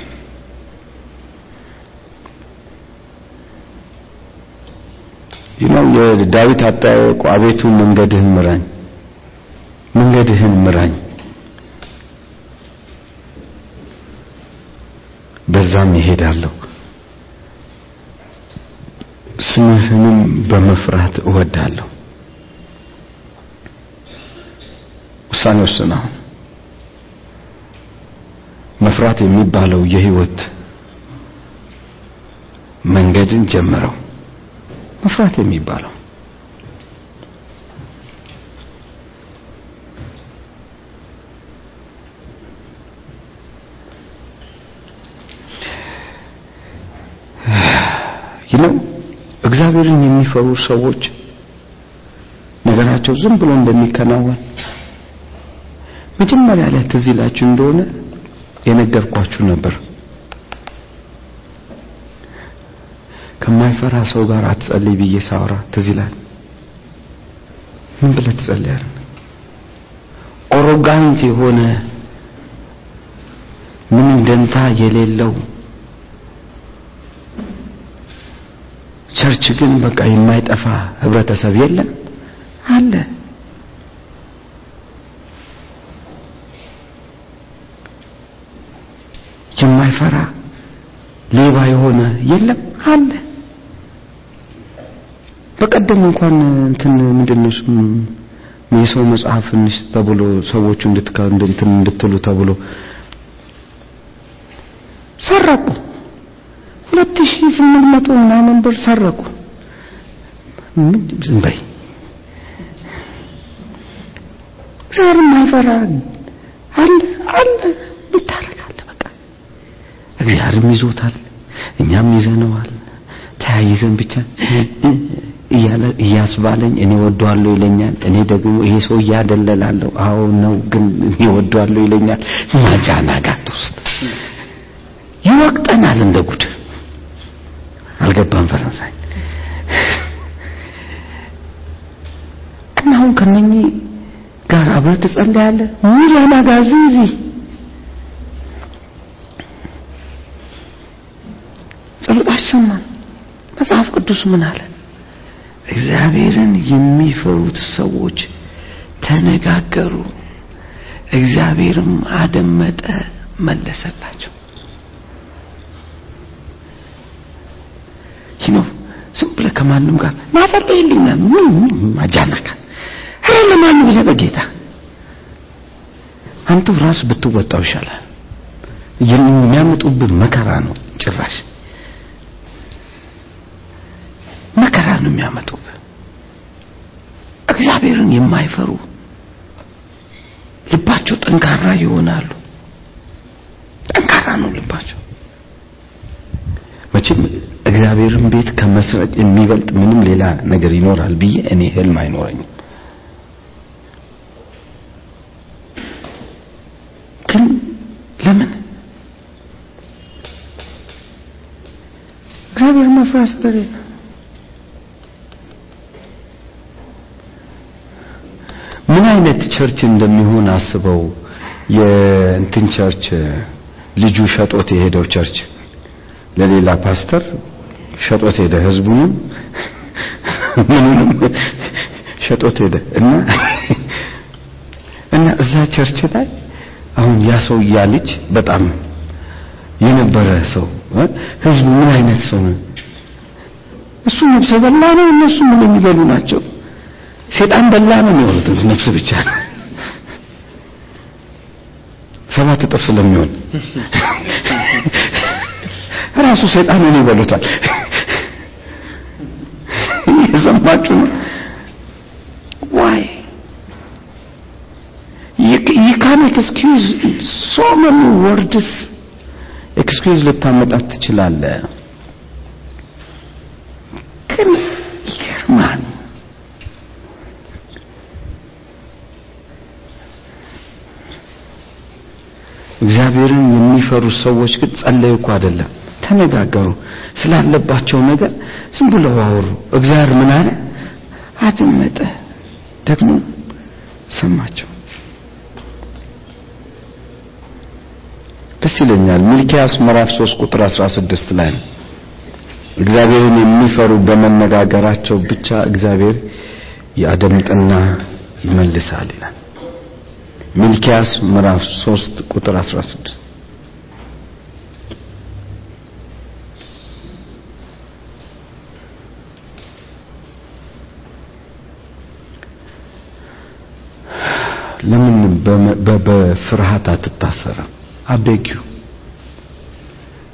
ይነው የዳዊት አጠያየቁ አቤቱ መንገድህን ምራኝ መንገድህን ምራኝ። በዛም ይሄዳለሁ ስምህንም በመፍራት እወዳለሁ። ውሳኔ አሁን መፍራት የሚባለው የህይወት መንገድን ጀምረው መፍራት የሚባለው ይነው እግዚአብሔርን የሚፈሩ ሰዎች ነገራቸው ዝም ብሎ እንደሚከናወን መጀመሪያ ላይ ትዝ ይላችሁ እንደሆነ የነገርኳችሁ ነበር። ከማይፈራ ሰው ጋር አትጸልይ ብዬ ሳወራ ትዝ ምን ብለህ ትጸልያለህ? arrogant የሆነ ምንም ደንታ የሌለው church ግን በቃ የማይጠፋ ህብረተሰብ የለም? አለ የማይፈራ ሌባ የሆነ የለም? አለ። በቀደም እንኳን እንትን ምንድነው የሰው መጽሐፍ እንስ ተብሎ ሰዎቹ እንድትካ እንትን እንድትሉ ተብሎ ሰረቁ። ሁለት ሺህ ስምንት መቶ ምናምን ብር ሰረቁ። ዝም በይ። እግዚአብሔር ማይፈራ አለ አለ እግዚአብሔርም ይዞታል እኛም ይዘነዋል። ተያይዘን ብቻ እያስባለኝ እኔ ወደዋለሁ ይለኛል እኔ ደግሞ ይሄ ሰው እያደለላለሁ። አዎ ነው ግን እኔ ወደዋለሁ ይለኛል ማጃናጋት ውስጥ ይወቅጠናል እንደ ጉድ። አልገባም ፈረንሳይ። ግን አሁን ከነኚህ ጋር አብረህ ትጸልያለህ? ሚላና ጋዚዚ ጸሎታች ሰማን መጽሐፍ ቅዱስ ምን አለ? እግዚአብሔርን የሚፈሩት ሰዎች ተነጋገሩ። እግዚአብሔርም አደመጠ መለሰላቸው። ዝም ብለህ ከማንም ጋር ማጸልይልኝ ምን ማጃናካ አረ ለማን ብለህ በጌታ? አንተው ራስ ብትወጣው ይሻላል። የሚያመጡብህ መከራ ነው። ጭራሽ የሚያመጡብህ። እግዚአብሔርን የማይፈሩ ልባቸው ጠንካራ ይሆናሉ። ጠንካራ ነው ልባቸው። መቼም እግዚአብሔርን ቤት ከመስረቅ የሚበልጥ ምንም ሌላ ነገር ይኖራል ብዬ እኔ ህልም አይኖረኝም። ግን ለምን እግዚአብሔር መፍራት ስለሌለ ምን አይነት ቸርች እንደሚሆን አስበው የእንትን church ልጁ ሸጦት የሄደው church ለሌላ ፓስተር ሸጦት ሄደ ህዝቡንም ምኑንም ሸጦት ሄደ። እና እና እዛ church ላይ አሁን ያ ሰው ልጅ በጣም የነበረ ሰው ህዝቡ ምን አይነት ሰው ነው? እሱ ነፍሰ በላ ነው እነሱ ምን የሚበሉ ናቸው? ሴጣን በላ ነው የሚሆኑት ነፍስ ብቻ ሰባት እጥፍ ስለሚሆን ራሱ ሰይጣንን ይበሉታል እየሰማችሁ ነው ዋይ you can excuse so many words excuse ልታመጣት ትችላለህ ግን ይገርማል እግዚአብሔርን የሚፈሩ ሰዎች ግን ጸለዩ እኮ አይደለም። ተነጋገሩ። ስላለባቸው ነገር ዝም ብለው አወሩ። እግዚአብሔር ምን አለ? አደመጠ ደግሞ ሰማቸው። ደስ ይለኛል። ሚልኪያስ ምዕራፍ 3 ቁጥር 16 ላይ ነው። እግዚአብሔርን የሚፈሩ በመነጋገራቸው ብቻ እግዚአብሔር ያደምጥና ይመልሳል ይላል ሚልኪያስ ምዕራፍ 3 ቁጥር 16 ለምን በፍርሃት አትታሰርም አቤጊው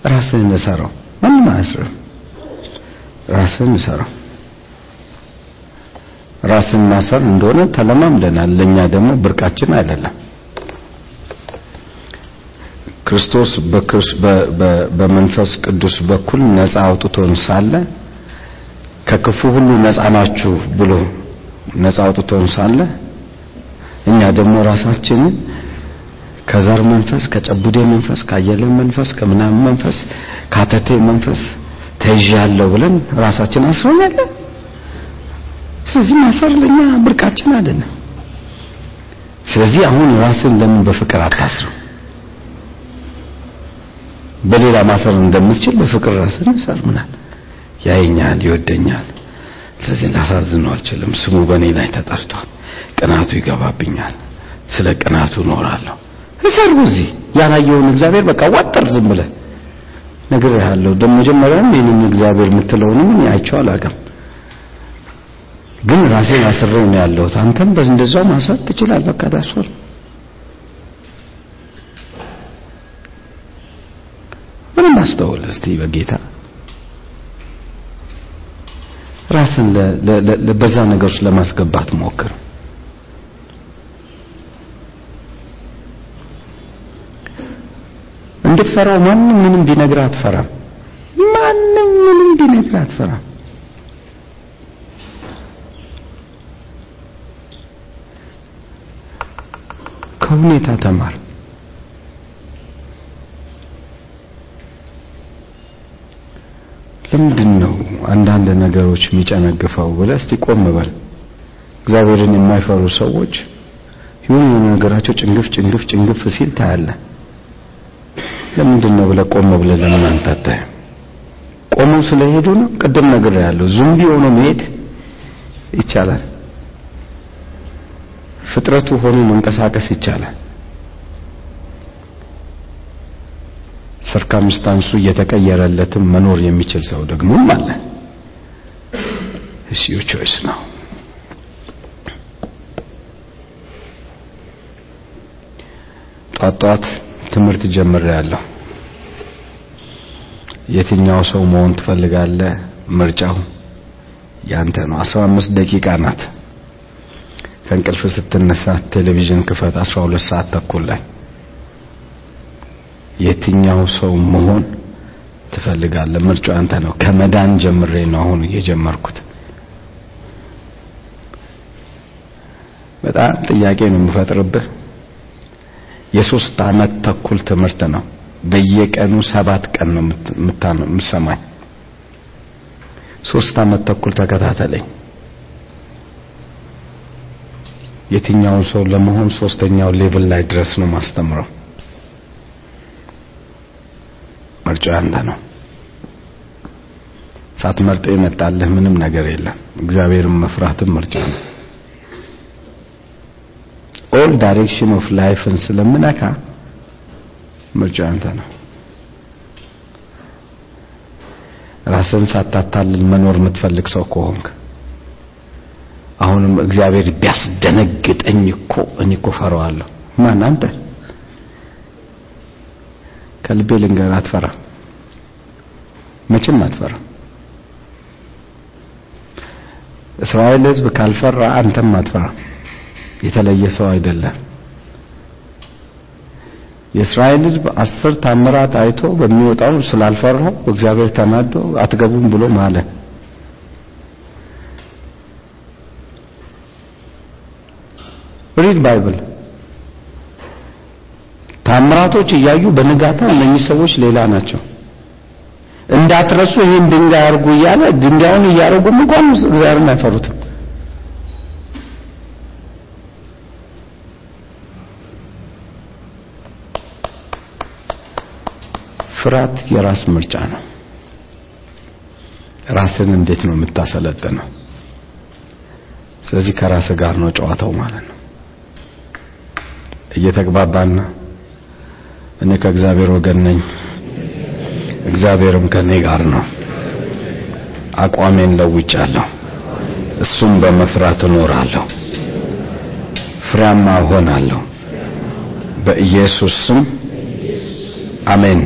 ራስህን እሰረው ማንም አያስርም ራስህን እሰረው ራስን ማሰር እንደሆነ ተለማምደናል። ለኛ ደግሞ ብርቃችን አይደለም። ክርስቶስ በመንፈስ ቅዱስ በኩል ነፃ አውጥቶን ሳለ ከክፉ ሁሉ ነፃ ናችሁ ብሎ ነፃ አውጥቶን ሳለ እኛ ደግሞ ራሳችንን ከዘር መንፈስ ከጨቡዴ መንፈስ ካየለ መንፈስ ከምናምን መንፈስ ካተቴ መንፈስ ተይዣለሁ ብለን ራሳችን አስረናለን ስለዚህ ማሰር ለኛ ብርቃችን አይደለም። ስለዚህ አሁን ራስን ለምን በፍቅር አታስርም? በሌላ ማሰር እንደምትችል በፍቅር ራስን ሰር ምናል ያየኛል ይወደኛል። ስለዚህ ላሳዝነው አልችልም። ስሙ በእኔ ላይ ተጠርቷል። ቅናቱ ይገባብኛል። ስለ ቅናቱ ኖራለሁ እሰሩ እዚህ። ያላየውን እግዚአብሔር በቃ ዋጠር ዝም ብለህ። ያለው ደግሞ መጀመሪያም ይህንን እግዚአብሔር የምትለውንም እኔ አይቼው አላውቅም ራሴን አስሬው ነው ያለሁት። አንተም እንደዛው ማሰር ትችላል በቃ ዳሷል ምንም አስተውል እስቲ በጌታ። ራስን በዛ ነገር ውስጥ ለማስገባት ሞክር። እንድትፈራው ማንም ምንም ቢነግርህ አትፈራም። ማንም ምንም ቢነግርህ አትፈራም ከሁኔታ ተማር። ለምንድን ነው አንዳንድ ነገሮች የሚጨነግፈው ብለህ እስቲ ቆም በል? እግዚአብሔርን የማይፈሩ ሰዎች የሆነ ነገራቸው ጭንግፍ ጭንግፍ ጭንግፍ ሲል ታያለህ። ለምንድን ነው ብለህ ቆም ብለህ ለምን አንተ ቆመው ስለሄዱ ነው? ቅድም ነገር ያለው ዙምቢ ሆኖ መሄድ ይቻላል ፍጥረቱ ሆኖ መንቀሳቀስ ይቻላል ሰርከምስታንሱ እየተቀየረለትም መኖር የሚችል ሰው ደግሞም አለ It's your choice now. ጧት ጧት ትምህርት ጀምሬያለሁ። የትኛው ሰው መሆን ትፈልጋለህ? ምርጫው ያንተ ነው። 15 ደቂቃ ናት። ከእንቅልፍ ስትነሳ ቴሌቪዥን ክፈት 12 ሰዓት ተኩል ላይ የትኛው ሰው መሆን ትፈልጋለህ? ምርጫው ያንተ ነው። ከመዳን ጀምሬ ነው አሁን የጀመርኩት። በጣም ጥያቄ ነው የምፈጥርብህ። የሶስት አመት ተኩል ትምህርት ነው። በየቀኑ ሰባት ቀን ነው የምትሰማኝ። ሶስት አመት ተኩል ተከታተለኝ። የትኛውን ሰው ለመሆን ሶስተኛው ሌቭል ላይ ድረስ ነው ማስተምረው። ምርጫው ያንተ ነው። ሳትመርጠው የመጣልህ ምንም ነገር የለም። እግዚአብሔርን መፍራትም ምርጫ ነው። all direction of life ን ስለምነካ ምርጫው ያንተ ነው። ራስን ሳታታልል መኖር የምትፈልግ ሰው ከሆንክ አሁንም እግዚአብሔር ቢያስደነግጠኝ እኮ እኔ እኮ ፈራዋለሁ። ማን አንተ? ከልቤ ልንገር፣ አትፈራ፣ መቼም አትፈራ። እስራኤል ሕዝብ ካልፈራ አንተም አትፈራ። የተለየ ሰው አይደለም። የእስራኤል ሕዝብ አስር ታምራት አይቶ በሚወጣው ስላልፈራው እግዚአብሔር ተናዶ አትገቡም ብሎ ማለ። read Bible ታምራቶች እያዩ በንጋታው እነኚህ ሰዎች ሌላ ናቸው። እንዳትረሱ ይህን ድንጋይ አርጉ እያለ ድንጋዩን እያረጉም እንኳን እግዚአብሔርን አይፈሩትም። ፍርሃት የራስ ምርጫ ነው። ራስን እንዴት ነው የምታሰለጥነው? ስለዚህ ከራስ ጋር ነው ጨዋታው ማለት ነው። እየተግባባን እኔ ከእግዚአብሔር ወገን ነኝ፣ እግዚአብሔርም ከኔ ጋር ነው። አቋሜን ለውጫለሁ፣ እሱም በመፍራት እኖራለሁ፣ ፍሬያማ እሆናለሁ። በኢየሱስ ስም አሜን።